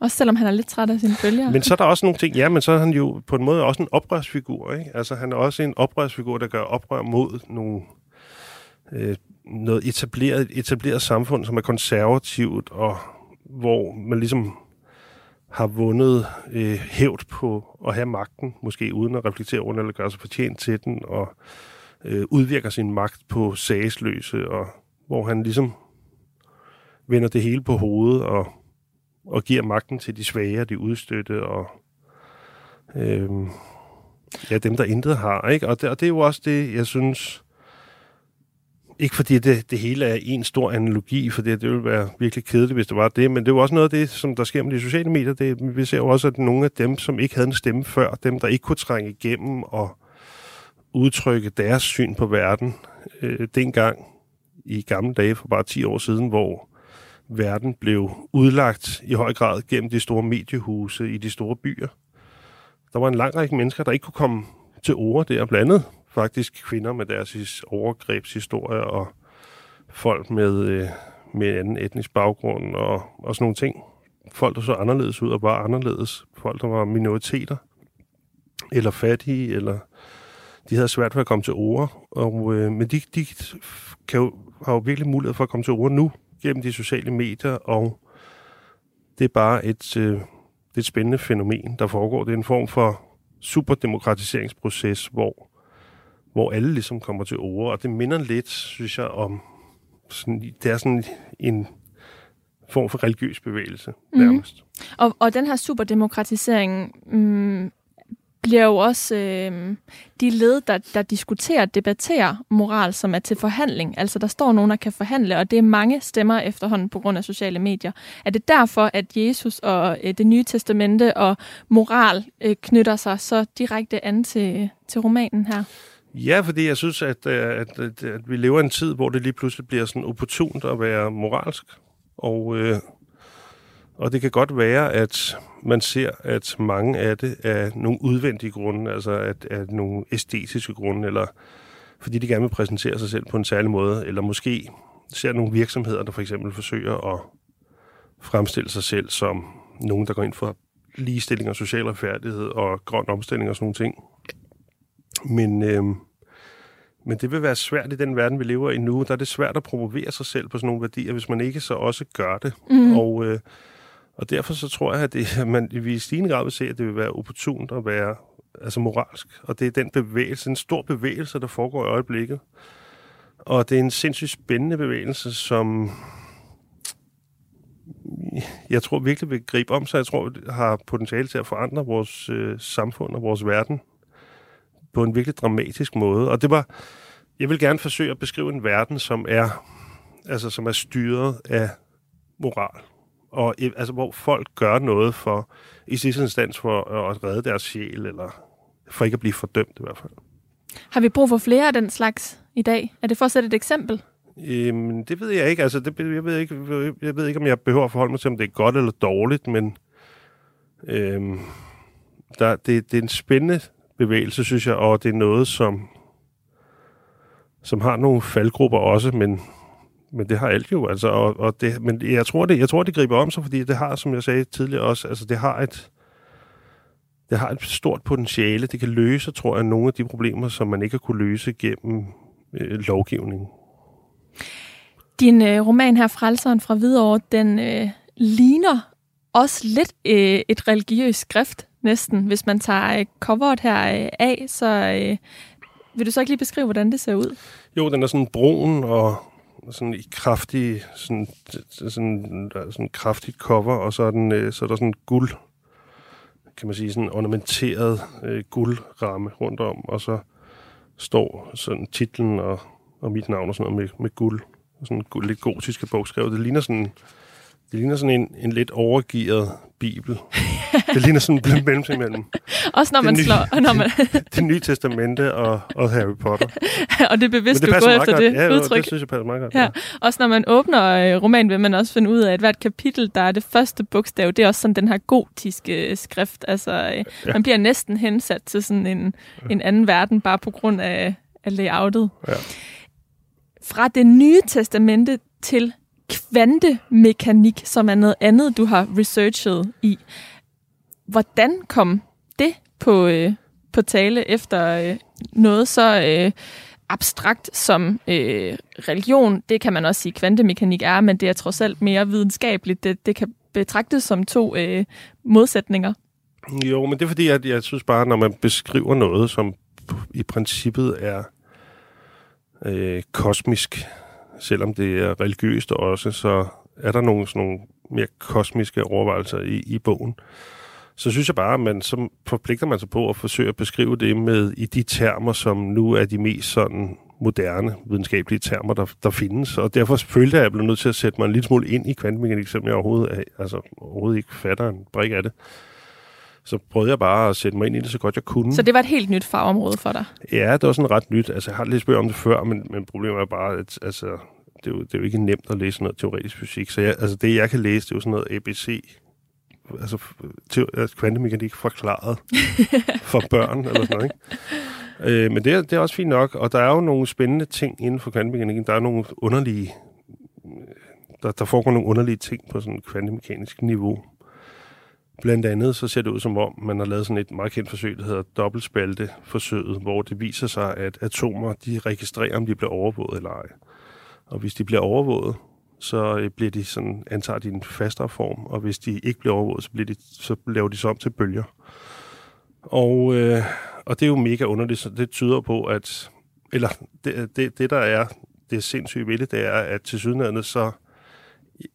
også selvom han er lidt træt af sine følgere. Men så er der også nogle ting, ja, men så er han jo på en måde også en oprørsfigur, ikke? Altså han er også en oprørsfigur, der gør oprør mod nogle, øh, noget etableret, etableret samfund, som er konservativt, og hvor man ligesom har vundet øh, hævd på at have magten, måske uden at reflektere over eller gøre sig fortjent til den, og øh, udvirker sin magt på sagsløse, og hvor han ligesom vender det hele på hovedet og, og giver magten til de svage og de udstøtte, og øh, ja, dem, der intet har. Ikke? Og, det, og det er jo også det, jeg synes, ikke fordi det, det hele er en stor analogi, for det, det ville være virkelig kedeligt, hvis det var det, men det er jo også noget af det, som der sker med de sociale medier. Det, vi ser jo også, at nogle af dem, som ikke havde en stemme før, dem, der ikke kunne trænge igennem og udtrykke deres syn på verden, øh, dengang i gamle dage for bare 10 år siden, hvor verden blev udlagt i høj grad gennem de store mediehuse i de store byer. Der var en lang række mennesker, der ikke kunne komme til ord der, blandt andet faktisk kvinder med deres overgrebshistorie og folk med, øh, med anden etnisk baggrund og, og sådan nogle ting. Folk, der så anderledes ud og var anderledes. Folk, der var minoriteter eller fattige, eller de havde svært ved at komme til ord. Og, øh, men de, de kan jo, har jo virkelig mulighed for at komme til ord nu gennem de sociale medier, og det er bare et, øh, det er et spændende fænomen, der foregår. Det er en form for superdemokratiseringsproces, hvor hvor alle ligesom kommer til ord, og det minder lidt, synes jeg, om sådan, det er sådan en form for religiøs bevægelse, mm. nærmest. Og, og den her superdemokratisering mm, bliver jo også øh, de led, der, der diskuterer, debatterer moral, som er til forhandling. Altså der står nogen, der kan forhandle, og det er mange stemmer efterhånden på grund af sociale medier. Er det derfor, at Jesus og øh, det nye testamente og moral øh, knytter sig så direkte an til, til romanen her? Ja, fordi jeg synes, at, øh, at, at, at vi lever i en tid, hvor det lige pludselig bliver sådan opportunt at være moralsk. Og, øh, og det kan godt være, at man ser, at mange af det er nogle udvendige grunde, altså at, at nogle æstetiske grunde, eller fordi de gerne vil præsentere sig selv på en særlig måde, eller måske ser nogle virksomheder, der for eksempel forsøger at fremstille sig selv som nogen, der går ind for ligestilling og social retfærdighed og grøn omstilling og sådan nogle ting. Men, øh, men det vil være svært i den verden, vi lever i nu. Der er det svært at promovere sig selv på sådan nogle værdier, hvis man ikke så også gør det. Mm. Og, øh, og derfor så tror jeg, at det, man, vi i stigende grad vil se, at det vil være opportunt at være altså moralsk. Og det er den bevægelse, en stor bevægelse, der foregår i øjeblikket. Og det er en sindssygt spændende bevægelse, som jeg tror virkelig vil gribe om sig. Jeg tror, det har potentiale til at forandre vores øh, samfund og vores verden på en virkelig dramatisk måde. Og det var, jeg vil gerne forsøge at beskrive en verden, som er, altså, som er styret af moral. Og altså, hvor folk gør noget for, i sidste instans for at redde deres sjæl, eller for ikke at blive fordømt i hvert fald. Har vi brug for flere af den slags i dag? Er det for at sætte et eksempel? Øhm, det ved jeg ikke. Altså, det, jeg, ved ikke jeg ved ikke, om jeg behøver at forholde mig til, om det er godt eller dårligt, men øhm, der, det, det er en spændende bevægelse, synes jeg, og det er noget, som, som har nogle faldgrupper også, men, men det har alt jo, altså, og, og det, men jeg tror, det, jeg tror, det griber om sig, fordi det har, som jeg sagde tidligere også, altså, det har et, det har et stort potentiale. Det kan løse, tror jeg, nogle af de problemer, som man ikke har kunne løse gennem øh, lovgivning. Din øh, roman her, Frelseren fra Hvidovre, den øh, ligner også lidt øh, et religiøst skrift, næsten. Hvis man tager øh, coveret her øh, af, så øh, vil du så ikke lige beskrive, hvordan det ser ud? Jo, den er sådan brun og sådan i kraftig, sådan, sådan, sådan kraftigt cover, og så er, den, så er der sådan guld, kan man sige, sådan ornamenteret øh, guldramme rundt om, og så står sådan titlen og, og mit navn og sådan noget med, med guld, sådan lidt gotiske bogskrevet. Det ligner sådan det ligner sådan en, en lidt overgivet bibel. det ligner sådan en mellemting mellem. Også når man det slår... Når man det, det nye testamente og, og Harry Potter. og det er bevidst, det du går efter godt. det ja, udtryk. det synes jeg passer meget godt. Ja. ja. Også når man åbner øh, romanen, vil man også finde ud af, at hvert kapitel, der er det første bogstav, det er også sådan den her gotiske øh, skrift. Altså, øh, ja. man bliver næsten hensat til sådan en, ja. en anden verden, bare på grund af, af layoutet. Ja. Fra det nye testamente til kvantemekanik, som er noget andet, du har researchet i. Hvordan kom det på, øh, på tale efter øh, noget så øh, abstrakt som øh, religion? Det kan man også sige, kvantemekanik er, men det er trods alt mere videnskabeligt. Det, det kan betragtes som to øh, modsætninger. Jo, men det er fordi, at jeg synes bare, når man beskriver noget, som i princippet er øh, kosmisk, selvom det er religiøst også, så er der nogle, sådan nogle mere kosmiske overvejelser i, i bogen. Så synes jeg bare, at man så forpligter man sig på at forsøge at beskrive det med i de termer, som nu er de mest sådan moderne videnskabelige termer, der, der findes. Og derfor følte jeg, at jeg blev nødt til at sætte mig en lille smule ind i kvantemekanik, som jeg overhovedet, altså, overhovedet ikke fatter en brik af det. Så prøvede jeg bare at sætte mig ind i det så godt jeg kunne. Så det var et helt nyt fagområde for dig? Ja, det var sådan ret nyt. Altså, jeg har lidt spørget om det før, men, men problemet er bare, at altså, det, er jo, det er jo ikke nemt at læse noget teoretisk fysik. Så jeg, altså, det, jeg kan læse, det er jo sådan noget ABC, altså, altså kvantemekanik forklaret for børn, eller sådan noget, ikke? Øh, men det er, det er også fint nok, og der er jo nogle spændende ting inden for kvantemekanikken. Der er nogle underlige, der, der foregår nogle underlige ting på sådan et kvantemekanisk niveau. Blandt andet så ser det ud som om, man har lavet sådan et meget kendt forsøg, der hedder dobbeltspalteforsøget, hvor det viser sig, at atomer de registrerer, om de bliver overvåget eller ej. Og hvis de bliver overvåget, så øh, bliver de sådan, antager de en fastere form, og hvis de ikke bliver overvåget, så, bliver de, så laver de sig om til bølger. Og, øh, og det er jo mega underligt, så det tyder på, at, eller det, det, det der er det sindssyge ved det, det er, at til sydenlandet så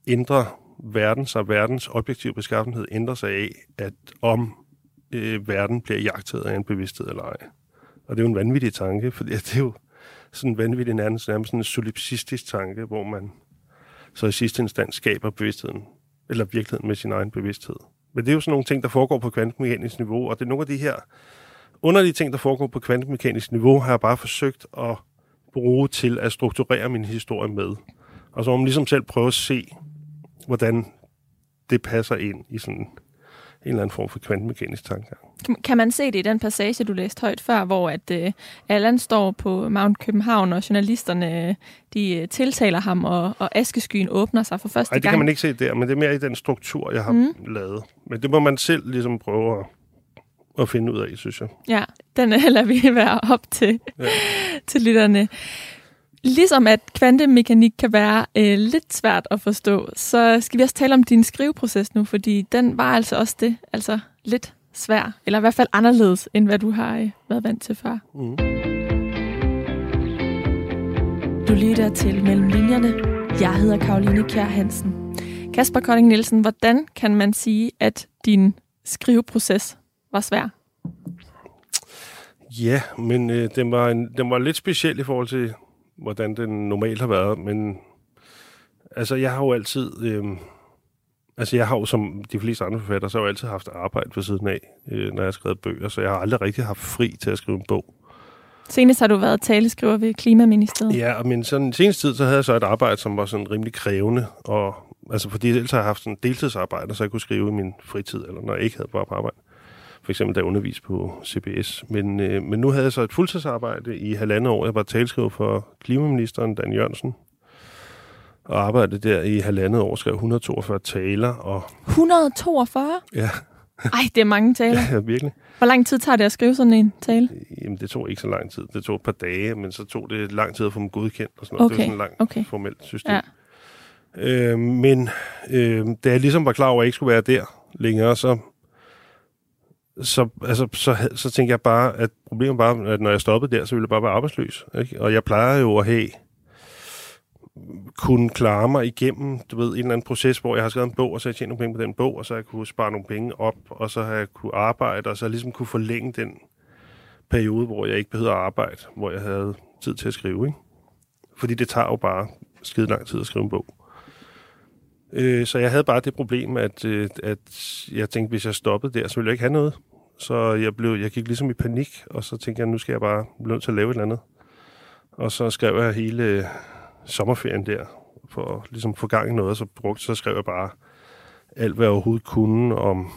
ændrer verden sig, verdens objektive beskaffenhed ændrer sig af, at om øh, verden bliver jagtet af en bevidsthed eller ej. Og det er jo en vanvittig tanke, for det er jo sådan en vanvittig nærmest, nærmest sådan en solipsistisk tanke, hvor man så i sidste instans skaber bevidstheden, eller virkeligheden med sin egen bevidsthed. Men det er jo sådan nogle ting, der foregår på kvantemekanisk niveau, og det er nogle af de her underlige ting, der foregår på kvantemekanisk niveau, har jeg bare forsøgt at bruge til at strukturere min historie med. Og så må man ligesom selv prøve at se, hvordan det passer ind i sådan en eller anden form for kvantemekanisk tankegang. Kan man se det i den passage, du læste højt før, hvor at uh, Allan står på Mount København, og journalisterne de uh, tiltaler ham, og, og askeskyen åbner sig for første gang? Nej, det kan man ikke se der, men det er mere i den struktur, jeg har mm. lavet. Men det må man selv ligesom prøve at at finde ud af, synes jeg. Ja, den lader vi være op til, ja. til lytterne. Ligesom at kvantemekanik kan være øh, lidt svært at forstå, så skal vi også tale om din skriveproces nu, fordi den var altså også det, altså lidt svær, eller i hvert fald anderledes, end hvad du har øh, været vant til før. Mm. Du lytter til Mellem Linjerne. Jeg hedder Karoline Kjær Hansen. Kasper Kolding Nielsen, hvordan kan man sige, at din skriveproces var svær? Ja, men øh, den, var en, den var lidt speciel i forhold til, hvordan den normalt har været. Men altså, jeg har jo altid... Øh, altså, jeg har jo som de fleste andre forfattere, så har jeg altid haft arbejde ved siden af, øh, når jeg har skrevet bøger. Så jeg har aldrig rigtig haft fri til at skrive en bog. Senest har du været taleskriver ved Klimaministeriet. Ja, men sådan senest tid, så havde jeg så et arbejde, som var sådan rimelig krævende, og altså fordi ellers har jeg haft sådan deltidsarbejde, så jeg kunne skrive i min fritid, eller når jeg ikke havde bare på arbejde. For eksempel da jeg underviste på CBS. Men, øh, men nu havde jeg så et fuldtidsarbejde i halvandet år. Jeg var talskriver for klimaministeren, Dan Jørgensen, og arbejdede der i halvandet år, skrev 142 taler. Og 142? Ja. Ej, det er mange taler. Ja, virkelig. Hvor lang tid tager det at skrive sådan en tale? Jamen, det tog ikke så lang tid. Det tog et par dage, men så tog det lang tid at få dem godkendt og sådan noget. Okay. Det var sådan et langt okay. formelt system. Ja. Øh, men øh, da jeg ligesom var klar over, at jeg ikke skulle være der længere, så, så, altså, så, så tænkte jeg bare, at problemet var, at når jeg stoppede der, så ville jeg bare være arbejdsløs. Ikke? Og jeg plejer jo at have kunne klare mig igennem, du ved, en eller anden proces, hvor jeg har skrevet en bog, og så har jeg tjent nogle penge på den bog, og så har jeg kunne spare nogle penge op, og så har jeg kunne arbejde, og så har jeg ligesom kunne forlænge den periode, hvor jeg ikke behøvede at arbejde, hvor jeg havde tid til at skrive, ikke? Fordi det tager jo bare skide lang tid at skrive en bog. Øh, så jeg havde bare det problem, at, øh, at jeg tænkte, hvis jeg stoppede der, så ville jeg ikke have noget. Så jeg, blev, jeg gik ligesom i panik, og så tænkte jeg, nu skal jeg bare blive nødt til at lave et eller andet. Og så skrev jeg hele sommerferien der, for at ligesom få gang i noget, så, brugte, så skrev jeg bare alt, hvad jeg overhovedet kunne om,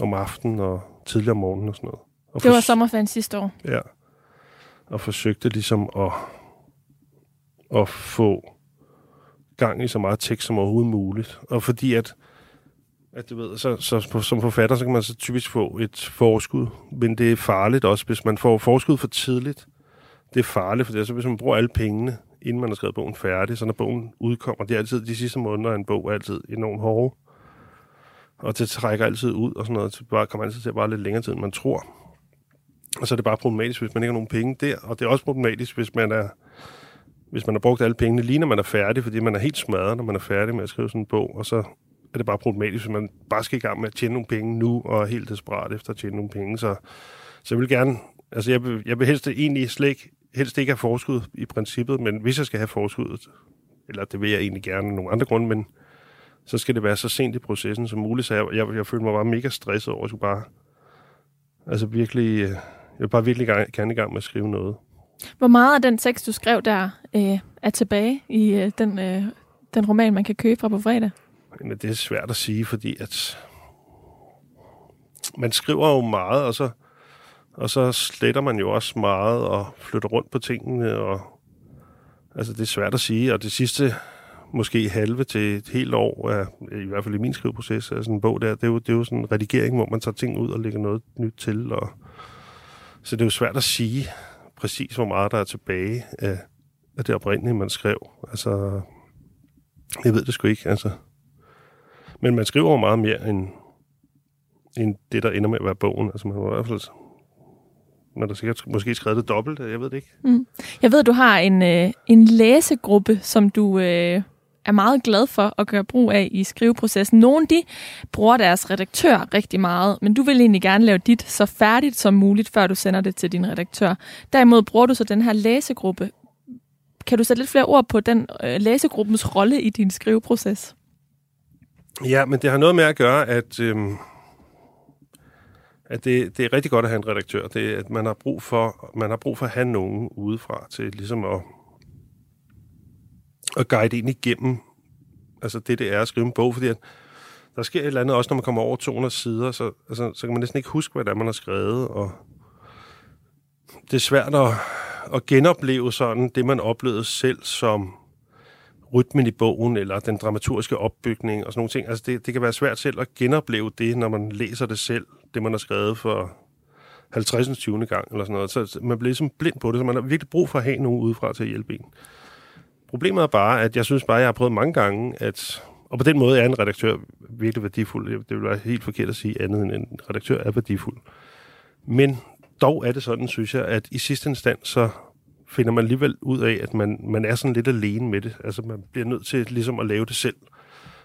om aftenen og tidligere om morgenen og sådan noget. Og det var sommerferien sidste år? Ja. Og forsøgte ligesom at, at få gang i så meget tekst som overhovedet muligt. Og fordi at, at du ved, så, så som forfatter, så kan man så typisk få et forskud, men det er farligt også, hvis man får forskud for tidligt. Det er farligt, for det er så, hvis man bruger alle pengene, inden man har skrevet bogen færdig, så når bogen udkommer, det er altid de sidste måneder af en bog er altid enormt hårde. Og det trækker altid ud og sådan noget. så bare, kommer altid til at bare lidt længere tid, end man tror. Og så er det bare problematisk, hvis man ikke har nogen penge der. Og det er også problematisk, hvis man er hvis man har brugt alle pengene lige når man er færdig, fordi man er helt smadret, når man er færdig med at skrive sådan en bog, og så er det bare problematisk, hvis man bare skal i gang med at tjene nogle penge nu, og er helt desperat efter at tjene nogle penge. Så, så jeg vil gerne, altså jeg jeg vil helst egentlig slet ikke, helst ikke have forskud i princippet, men hvis jeg skal have forskuddet, eller det vil jeg egentlig gerne af nogle andre grunde, men så skal det være så sent i processen som muligt, så jeg, jeg, jeg føler mig bare mega stresset over, at jeg skulle bare, altså virkelig, øh, jeg vil bare virkelig gerne i gang med at skrive noget. Hvor meget af den tekst, du skrev der, øh, er tilbage i øh, den, øh, den roman, man kan købe fra på fredag? Men det er svært at sige, fordi at man skriver jo meget, og så, og så sletter man jo også meget og flytter rundt på tingene. Og, altså, det er svært at sige, og det sidste måske halve til et helt år, er, i hvert fald i min skriveproces, er sådan en bog der, det er, jo, det er jo sådan en redigering, hvor man tager ting ud og lægger noget nyt til. Og, så det er jo svært at sige præcis, hvor meget der er tilbage af, af det oprindelige, man skrev. Altså, jeg ved det sgu ikke, altså. Men man skriver jo meget mere end, end det, der ender med at være bogen. Altså, man var i hvert fald man har sikkert måske skrevet det dobbelt, jeg ved det ikke. Mm. Jeg ved, du har en, øh, en læsegruppe, som du øh, er meget glad for at gøre brug af i skriveprocessen. Nogle de bruger deres redaktør rigtig meget, men du vil egentlig gerne lave dit så færdigt som muligt, før du sender det til din redaktør. Derimod bruger du så den her læsegruppe. Kan du sætte lidt flere ord på den øh, læsegruppens rolle i din skriveproces? Ja, men det har noget med at gøre, at, øhm, at det, det er rigtig godt at have en redaktør. Det at man har brug for, man har brug for at have nogen udefra til ligesom at at guide ind igennem altså det, det er at skrive en bog, fordi at der sker et eller andet, også når man kommer over 200 sider, så, altså, så kan man næsten ikke huske, hvad det er, man har skrevet, og det er svært at, at genopleve sådan det, man oplevede selv som rytmen i bogen, eller den dramaturgiske opbygning og sådan nogle ting. Altså det, det kan være svært selv at genopleve det, når man læser det selv, det man har skrevet for 50. 20. gang, eller sådan noget. Så man bliver ligesom blind på det, så man har virkelig brug for at have nogen udefra til at hjælpe en. Problemet er bare, at jeg synes bare, at jeg har prøvet mange gange, at og på den måde er en redaktør virkelig værdifuld. Det vil være helt forkert at sige andet end en redaktør er værdifuld. Men dog er det sådan, synes jeg, at i sidste instans, så finder man alligevel ud af, at man, man er sådan lidt alene med det. Altså man bliver nødt til ligesom at lave det selv.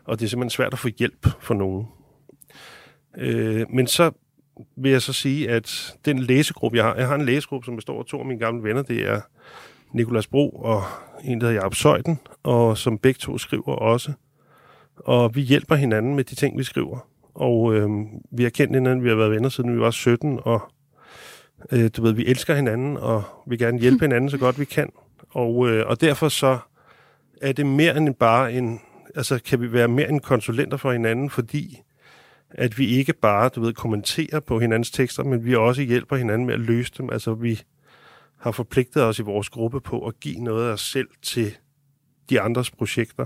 Og det er simpelthen svært at få hjælp for nogen. Øh, men så vil jeg så sige, at den læsegruppe, jeg har, jeg har en læsegruppe, som består af to af mine gamle venner, det er Nikolas Bro og en, der hedder Jacob Søjden, og som begge to skriver også. Og vi hjælper hinanden med de ting, vi skriver. Og øh, vi har kendt hinanden, vi har været venner siden vi var 17, og øh, du ved, vi elsker hinanden, og vi gerne hjælpe hinanden så godt vi kan. Og, øh, og derfor så er det mere end bare en, altså kan vi være mere end konsulenter for hinanden, fordi at vi ikke bare, du ved, kommenterer på hinandens tekster, men vi også hjælper hinanden med at løse dem. Altså vi har forpligtet os i vores gruppe på at give noget af os selv til de andres projekter.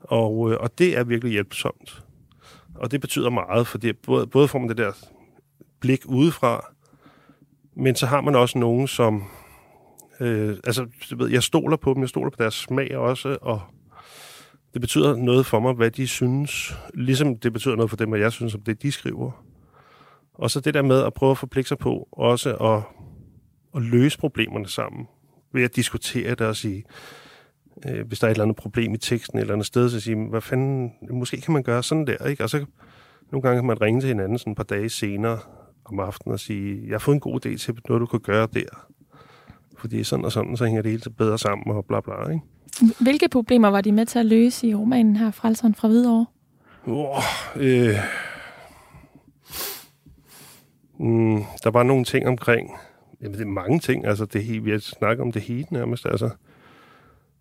Og, øh, og det er virkelig hjælpsomt. Og det betyder meget, for det både, både får man det der blik udefra, men så har man også nogen, som... Øh, altså, du ved, jeg stoler på dem, jeg stoler på deres smag også, og det betyder noget for mig, hvad de synes, ligesom det betyder noget for dem, hvad jeg synes om det, de skriver. Og så det der med at prøve at forpligte sig på også at, at løse problemerne sammen, ved at diskutere det og sige, øh, hvis der er et eller andet problem i teksten eller andet sted, så sige, hvad fanden, måske kan man gøre sådan der, ikke? Og så nogle gange kan man ringe til hinanden sådan et par dage senere om aftenen og sige, jeg har fået en god idé til noget, du kan gøre der. Fordi sådan og sådan, så hænger det hele bedre sammen og bla bla, ikke? Hvilke problemer var de med til at løse i romanen her, Frelseren fra Hvidovre? Oh, øh, mm, der var nogle ting omkring, jamen det er mange ting, altså det vi har snakket om det hele nærmest, altså.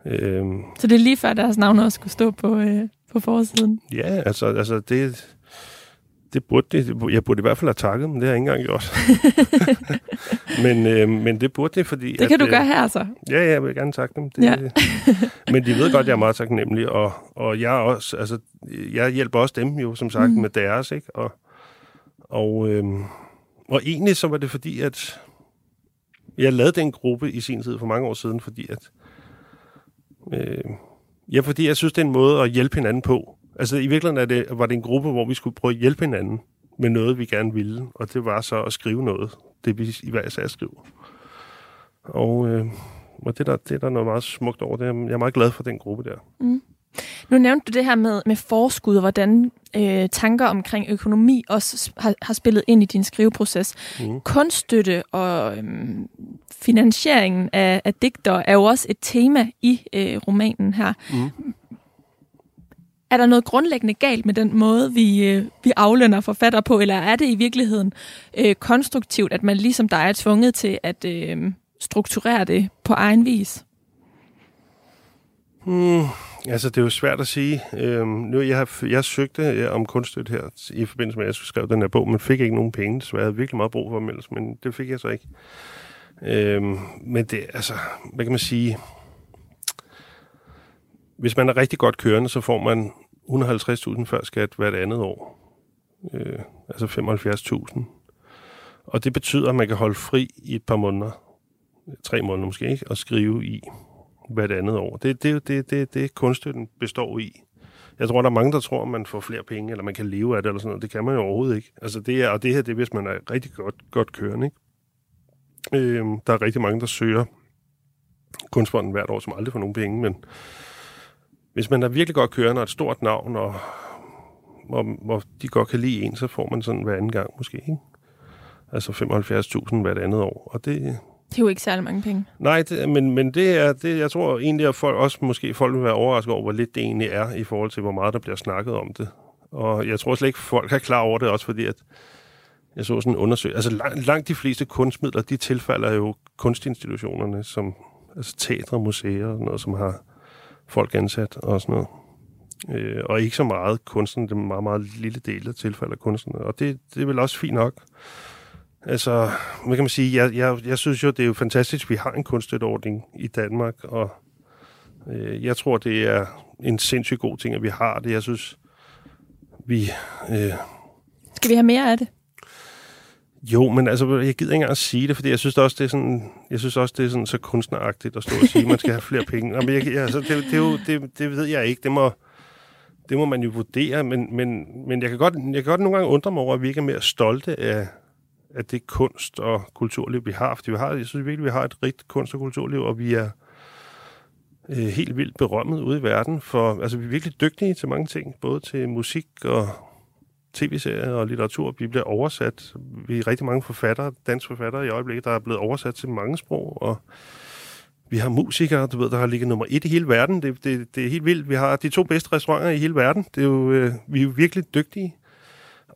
Øh, Så det er lige før deres navn også skulle stå på, øh, på forsiden? Ja, altså, altså det, det burde det. Jeg burde i hvert fald have takket men det har jeg ikke engang gjort. men, øh, men det burde det, fordi... Det kan at, du gøre her, så. Ja, ja, jeg vil gerne takke dem. Det, ja. men de ved godt, at jeg er meget taknemmelig, og, og jeg, også, altså, jeg hjælper også dem jo, som sagt, mm. med deres, ikke? Og, og, øh, og egentlig så var det fordi, at jeg lavede den gruppe i sin tid for mange år siden, fordi at... Øh, ja, fordi jeg synes, det er en måde at hjælpe hinanden på. Altså i virkeligheden er det, var det en gruppe, hvor vi skulle prøve at hjælpe hinanden med noget, vi gerne ville, og det var så at skrive noget, det vi i hver sag skriver. Og, øh, og det, der, det er der noget meget smukt over det. Jeg er meget glad for den gruppe der. Mm. Nu nævnte du det her med, med forskud, og hvordan øh, tanker omkring økonomi også har, har spillet ind i din skriveproces. Mm. Kunststøtte og øh, finansieringen af, af digter er jo også et tema i øh, romanen her. Mm. Er der noget grundlæggende galt med den måde, vi, øh, vi aflønner forfatter på, eller er det i virkeligheden øh, konstruktivt, at man ligesom dig er tvunget til at øh, strukturere det på egen vis? Hmm, altså, det er jo svært at sige. Øhm, nu, jeg, har, jeg søgte ja, om kunststøtte her i forbindelse med, at jeg skulle skrive den her bog, men fik ikke nogen penge, så jeg havde virkelig meget brug for dem men det fik jeg så ikke. Øhm, men det, altså, hvad kan man sige? Hvis man er rigtig godt kørende, så får man 150.000 før skat hvert andet år. Øh, altså 75.000. Og det betyder, at man kan holde fri i et par måneder, tre måneder måske, ikke? og skrive i hvert andet år. Det er det, det, det, det, kunststøtten består i. Jeg tror, der er mange, der tror, at man får flere penge, eller man kan leve af det, eller sådan noget. Det kan man jo overhovedet ikke. Altså, det er, og det her, det er, hvis man er rigtig godt, godt kørende. Ikke? Øh, der er rigtig mange, der søger kunstfonden hvert år, som aldrig får nogen penge, men hvis man er virkelig godt kørende og et stort navn, og hvor, hvor de godt kan lide en, så får man sådan hver anden gang måske, ikke? Altså 75.000 hvert andet år, og det... Det er jo ikke særlig mange penge. Nej, det, men, men det er, det, jeg tror egentlig, at folk, også måske folk vil være overrasket over, hvor lidt det egentlig er, i forhold til, hvor meget der bliver snakket om det. Og jeg tror slet ikke, folk er klar over det, også fordi, at jeg så sådan en undersøgelse. Altså langt, langt de fleste kunstmidler, de tilfalder jo kunstinstitutionerne, som altså teatre, museer og noget, som har folk ansat og sådan noget. Øh, og ikke så meget kunsten, det er en meget, meget lille del der tilfælde kunsten. Og det, det er vel også fint nok. Altså, hvad kan man sige? Jeg, jeg, jeg synes jo, det er jo fantastisk, at vi har en kunststøtteordning i Danmark, og øh, jeg tror, det er en sindssygt god ting, at vi har det. Jeg synes, vi... Øh, Skal vi have mere af det? Jo, men altså, jeg gider ikke engang at sige det, fordi jeg synes også, det er sådan, jeg synes også, det er sådan så kunstneragtigt at stå og sige, at man skal have flere penge. Jamen, jeg, altså, det, det, er jo, det, det ved jeg ikke. Det må, det må man jo vurdere, men, men, men jeg, kan godt, jeg kan godt nogle gange undre mig over, at vi ikke er mere stolte af, af det kunst- og kulturliv, vi har. Fordi vi har, jeg synes virkelig, vi har et rigt kunst- og kulturliv, og vi er øh, helt vildt berømmet ude i verden. For, altså, vi er virkelig dygtige til mange ting, både til musik og tv-serier og litteratur. Vi bliver oversat. Vi er rigtig mange forfattere, dansforfattere i øjeblikket, der er blevet oversat til mange sprog, og vi har musikere, du ved, der har ligget nummer et i hele verden. Det, det, det er helt vildt. Vi har de to bedste restauranter i hele verden. Det er jo, øh, vi er jo virkelig dygtige.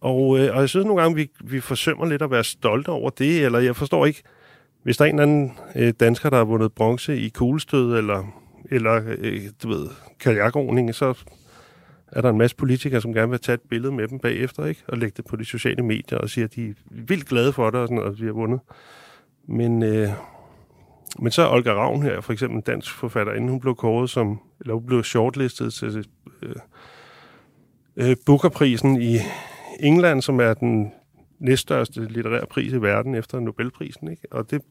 Og, øh, og jeg synes nogle gange, vi, vi forsømmer lidt at være stolte over det, eller jeg forstår ikke, hvis der er en eller anden øh, dansker, der har vundet bronze i kuglestød, eller, eller øh, du ved, kajakordning, så er der en masse politikere, som gerne vil tage et billede med dem bagefter, ikke? og lægge det på de sociale medier og sige, at de er vildt glade for det, og sådan, at vi har vundet. Men, øh, men så Olga Ravn her, for eksempel en dansk forfatter, inden hun blev kåret som, eller hun blev shortlistet til øh, øh, Bookerprisen i England, som er den næststørste litterære pris i verden efter Nobelprisen. Ikke? Og det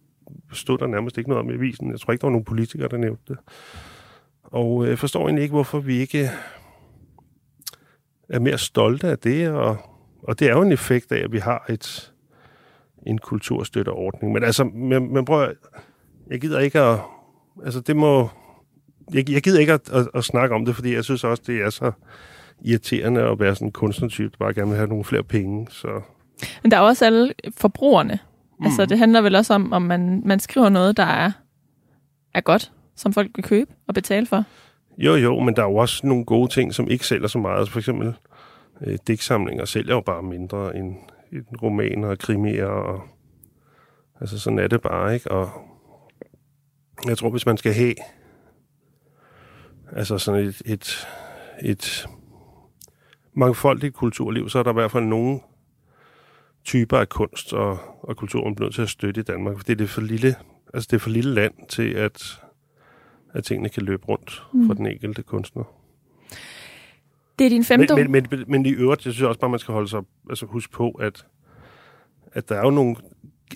stod der nærmest ikke noget om i avisen. Jeg tror ikke, der var nogen politikere, der nævnte det. Og øh, jeg forstår egentlig ikke, hvorfor vi ikke øh, er mere stolte af det, og, og det er jo en effekt af, at vi har et, en kulturstøtteordning. Men altså, men, men prøv at, jeg gider ikke at, altså det må, jeg, jeg gider ikke at, at, at snakke om det, fordi jeg synes også, det er så irriterende at være sådan en kunstnertype, der bare gerne vil have nogle flere penge. Så. Men der er også alle forbrugerne. Mm. Altså det handler vel også om, om man, man skriver noget, der er, er godt, som folk vil købe og betale for. Jo, jo, men der er jo også nogle gode ting, som ikke sælger så meget. Altså for eksempel øh, digtsamlinger sælger jo bare mindre end, end romaner og krimier. Og, altså sådan er det bare, ikke? Og jeg tror, hvis man skal have altså sådan et, et, et mangfoldigt kulturliv, så er der i hvert fald nogle typer af kunst og, og kultur, man bliver nødt til at støtte i Danmark. Fordi det er for lille, altså det er for lille land til, at at tingene kan løbe rundt mm. for den enkelte kunstner. Det er din femte men, men, men, men i øvrigt, jeg synes også bare, man skal holde sig, altså huske på, at, at der er jo nogle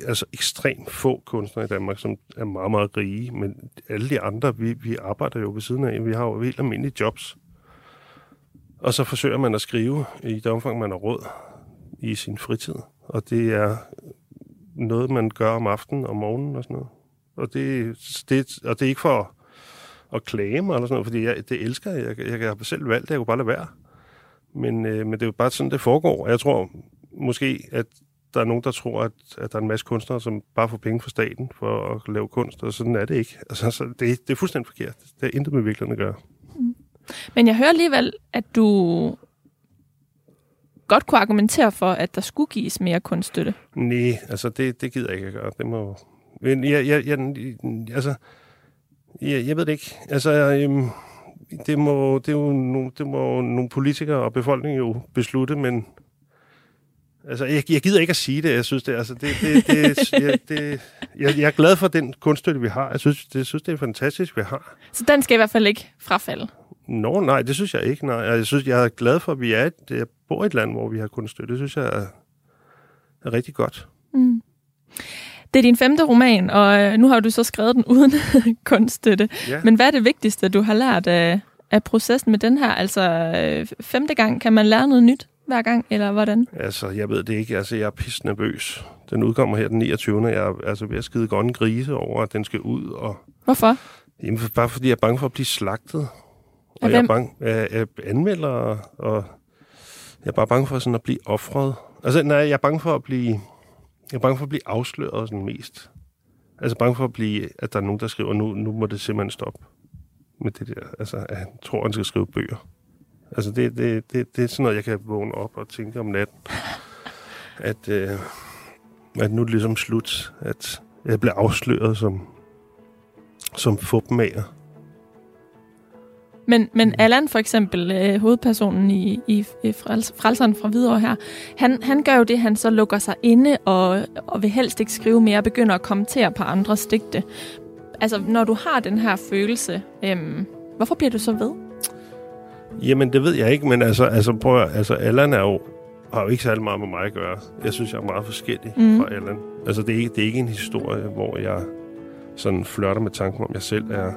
altså ekstremt få kunstnere i Danmark, som er meget, meget rige, men alle de andre, vi, vi arbejder jo ved siden af, vi har jo helt almindelige jobs. Og så forsøger man at skrive i det omfang, man har råd i sin fritid. Og det er noget, man gør om aftenen og morgenen og sådan noget. Og det, det, og det er ikke for at klage mig, eller sådan noget, fordi jeg, det elsker jeg. Jeg, jeg har selv valgt det, jeg kunne bare lade være. Men, øh, men det er jo bare sådan, det foregår. Og jeg tror måske, at der er nogen, der tror, at, at der er en masse kunstnere, som bare får penge fra staten for at lave kunst, og sådan er det ikke. Altså, så det, det er fuldstændig forkert. Det er intet med virkeligheden at gøre. Men jeg hører alligevel, at du godt kunne argumentere for, at der skulle gives mere kunststøtte. Nej, altså det, det gider jeg ikke at gøre. Det må... Men jeg, jeg, jeg, altså, Ja, jeg ved det ikke. Altså, øhm, det, må, det, er jo no, det må nogle politikere og befolkningen jo beslutte, men altså, jeg, jeg gider ikke at sige det. Jeg synes, det, altså, det, det, det, jeg, det jeg, jeg er glad for den kunststøtte, vi har. Jeg synes, det, jeg synes, det er fantastisk, vi har. Så den skal i hvert fald ikke frafalde? Nå, nej, det synes jeg ikke. Nej. Jeg synes, jeg er glad for, at vi er et, jeg bor i et land, hvor vi har kunststøtte. Det synes jeg er, er rigtig godt. Mm. Det er din femte roman, og øh, nu har du så skrevet den uden kunststøtte. Ja. Men hvad er det vigtigste, du har lært af, af processen med den her? Altså, øh, femte gang, kan man lære noget nyt hver gang, eller hvordan? Altså, jeg ved det ikke. Altså, jeg er pisse nervøs. Den udkommer her den 29. Jeg er altså ved at skide grønne grise over, at den skal ud. Og... Hvorfor? Jamen, bare fordi jeg er bange for at blive slagtet. Og jeg er bange af, af anmeldere, og jeg er bare bange for sådan at blive offret. Altså, nej, jeg er bange for at blive jeg er bange for at blive afsløret sådan mest. Altså bange for at blive, at der er nogen, der skriver, nu, nu må det simpelthen stoppe med det der. Altså, at han tror, han skal skrive bøger. Altså, det, det, det, det er sådan noget, jeg kan vågne op og tænke om natten. At, øh, at nu er det ligesom slut. At jeg bliver afsløret som, som fupmager. Men, men Allan for eksempel, øh, hovedpersonen i, i, i Frelseren fra Hvidovre her, han, han gør jo det, han så lukker sig inde og, og vil helst ikke skrive mere og begynder at kommentere på andres digte. Altså, når du har den her følelse, øhm, hvorfor bliver du så ved? Jamen, det ved jeg ikke, men altså, altså, prøv, altså Allan er jo har jo ikke særlig meget med mig at gøre. Jeg synes, jeg er meget forskellig mm. fra Allan. Altså, det er, ikke, det er ikke en historie, hvor jeg sådan flørter med tanken om, at jeg selv er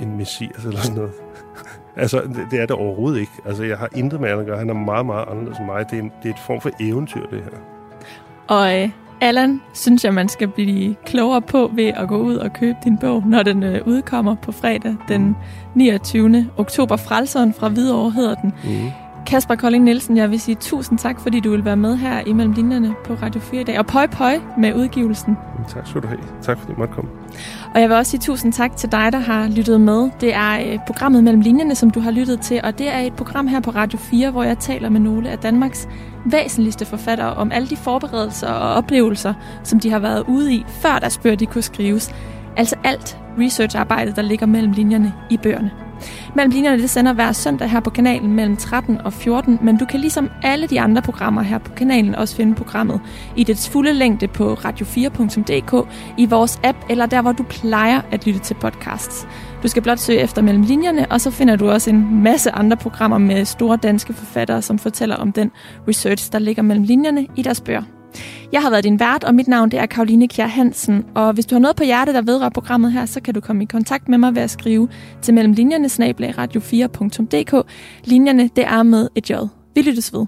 en messias eller sådan noget. altså, det, det er det overhovedet ikke. Altså, jeg har intet med at gøre. Han er meget, meget anderledes end mig. Det er, en, det er et form for eventyr, det her. Og øh, Allan, synes jeg, man skal blive klogere på ved at gå ud og købe din bog, når den øh, udkommer på fredag den 29. oktober. Frelseren fra Hvidovre hedder den. Mm. Kasper Kolding Nielsen, jeg vil sige tusind tak, fordi du vil være med her imellem linjerne på Radio 4 i dag. Og pøj pøj med udgivelsen. Tak skal du have. Tak fordi du måtte komme. Og jeg vil også sige tusind tak til dig, der har lyttet med. Det er øh, programmet Mellem Linjerne, som du har lyttet til, og det er et program her på Radio 4, hvor jeg taler med nogle af Danmarks væsentligste forfattere om alle de forberedelser og oplevelser, som de har været ude i, før deres bøger de kunne skrives. Altså alt researcharbejde, der ligger mellem linjerne i bøgerne. Mellem linjerne, det sender hver søndag her på kanalen mellem 13 og 14, men du kan ligesom alle de andre programmer her på kanalen også finde programmet i dets fulde længde på radio4.dk, i vores app eller der, hvor du plejer at lytte til podcasts. Du skal blot søge efter mellem linjerne, og så finder du også en masse andre programmer med store danske forfattere, som fortæller om den research, der ligger mellem linjerne i deres bøger. Jeg har været din vært, og mit navn det er Karoline Kjær Hansen. Og hvis du har noget på hjerte, der vedrører programmet her, så kan du komme i kontakt med mig ved at skrive til mellemlinjerne radio4.dk. Linjerne, det er med et j. Vi lyttes ved.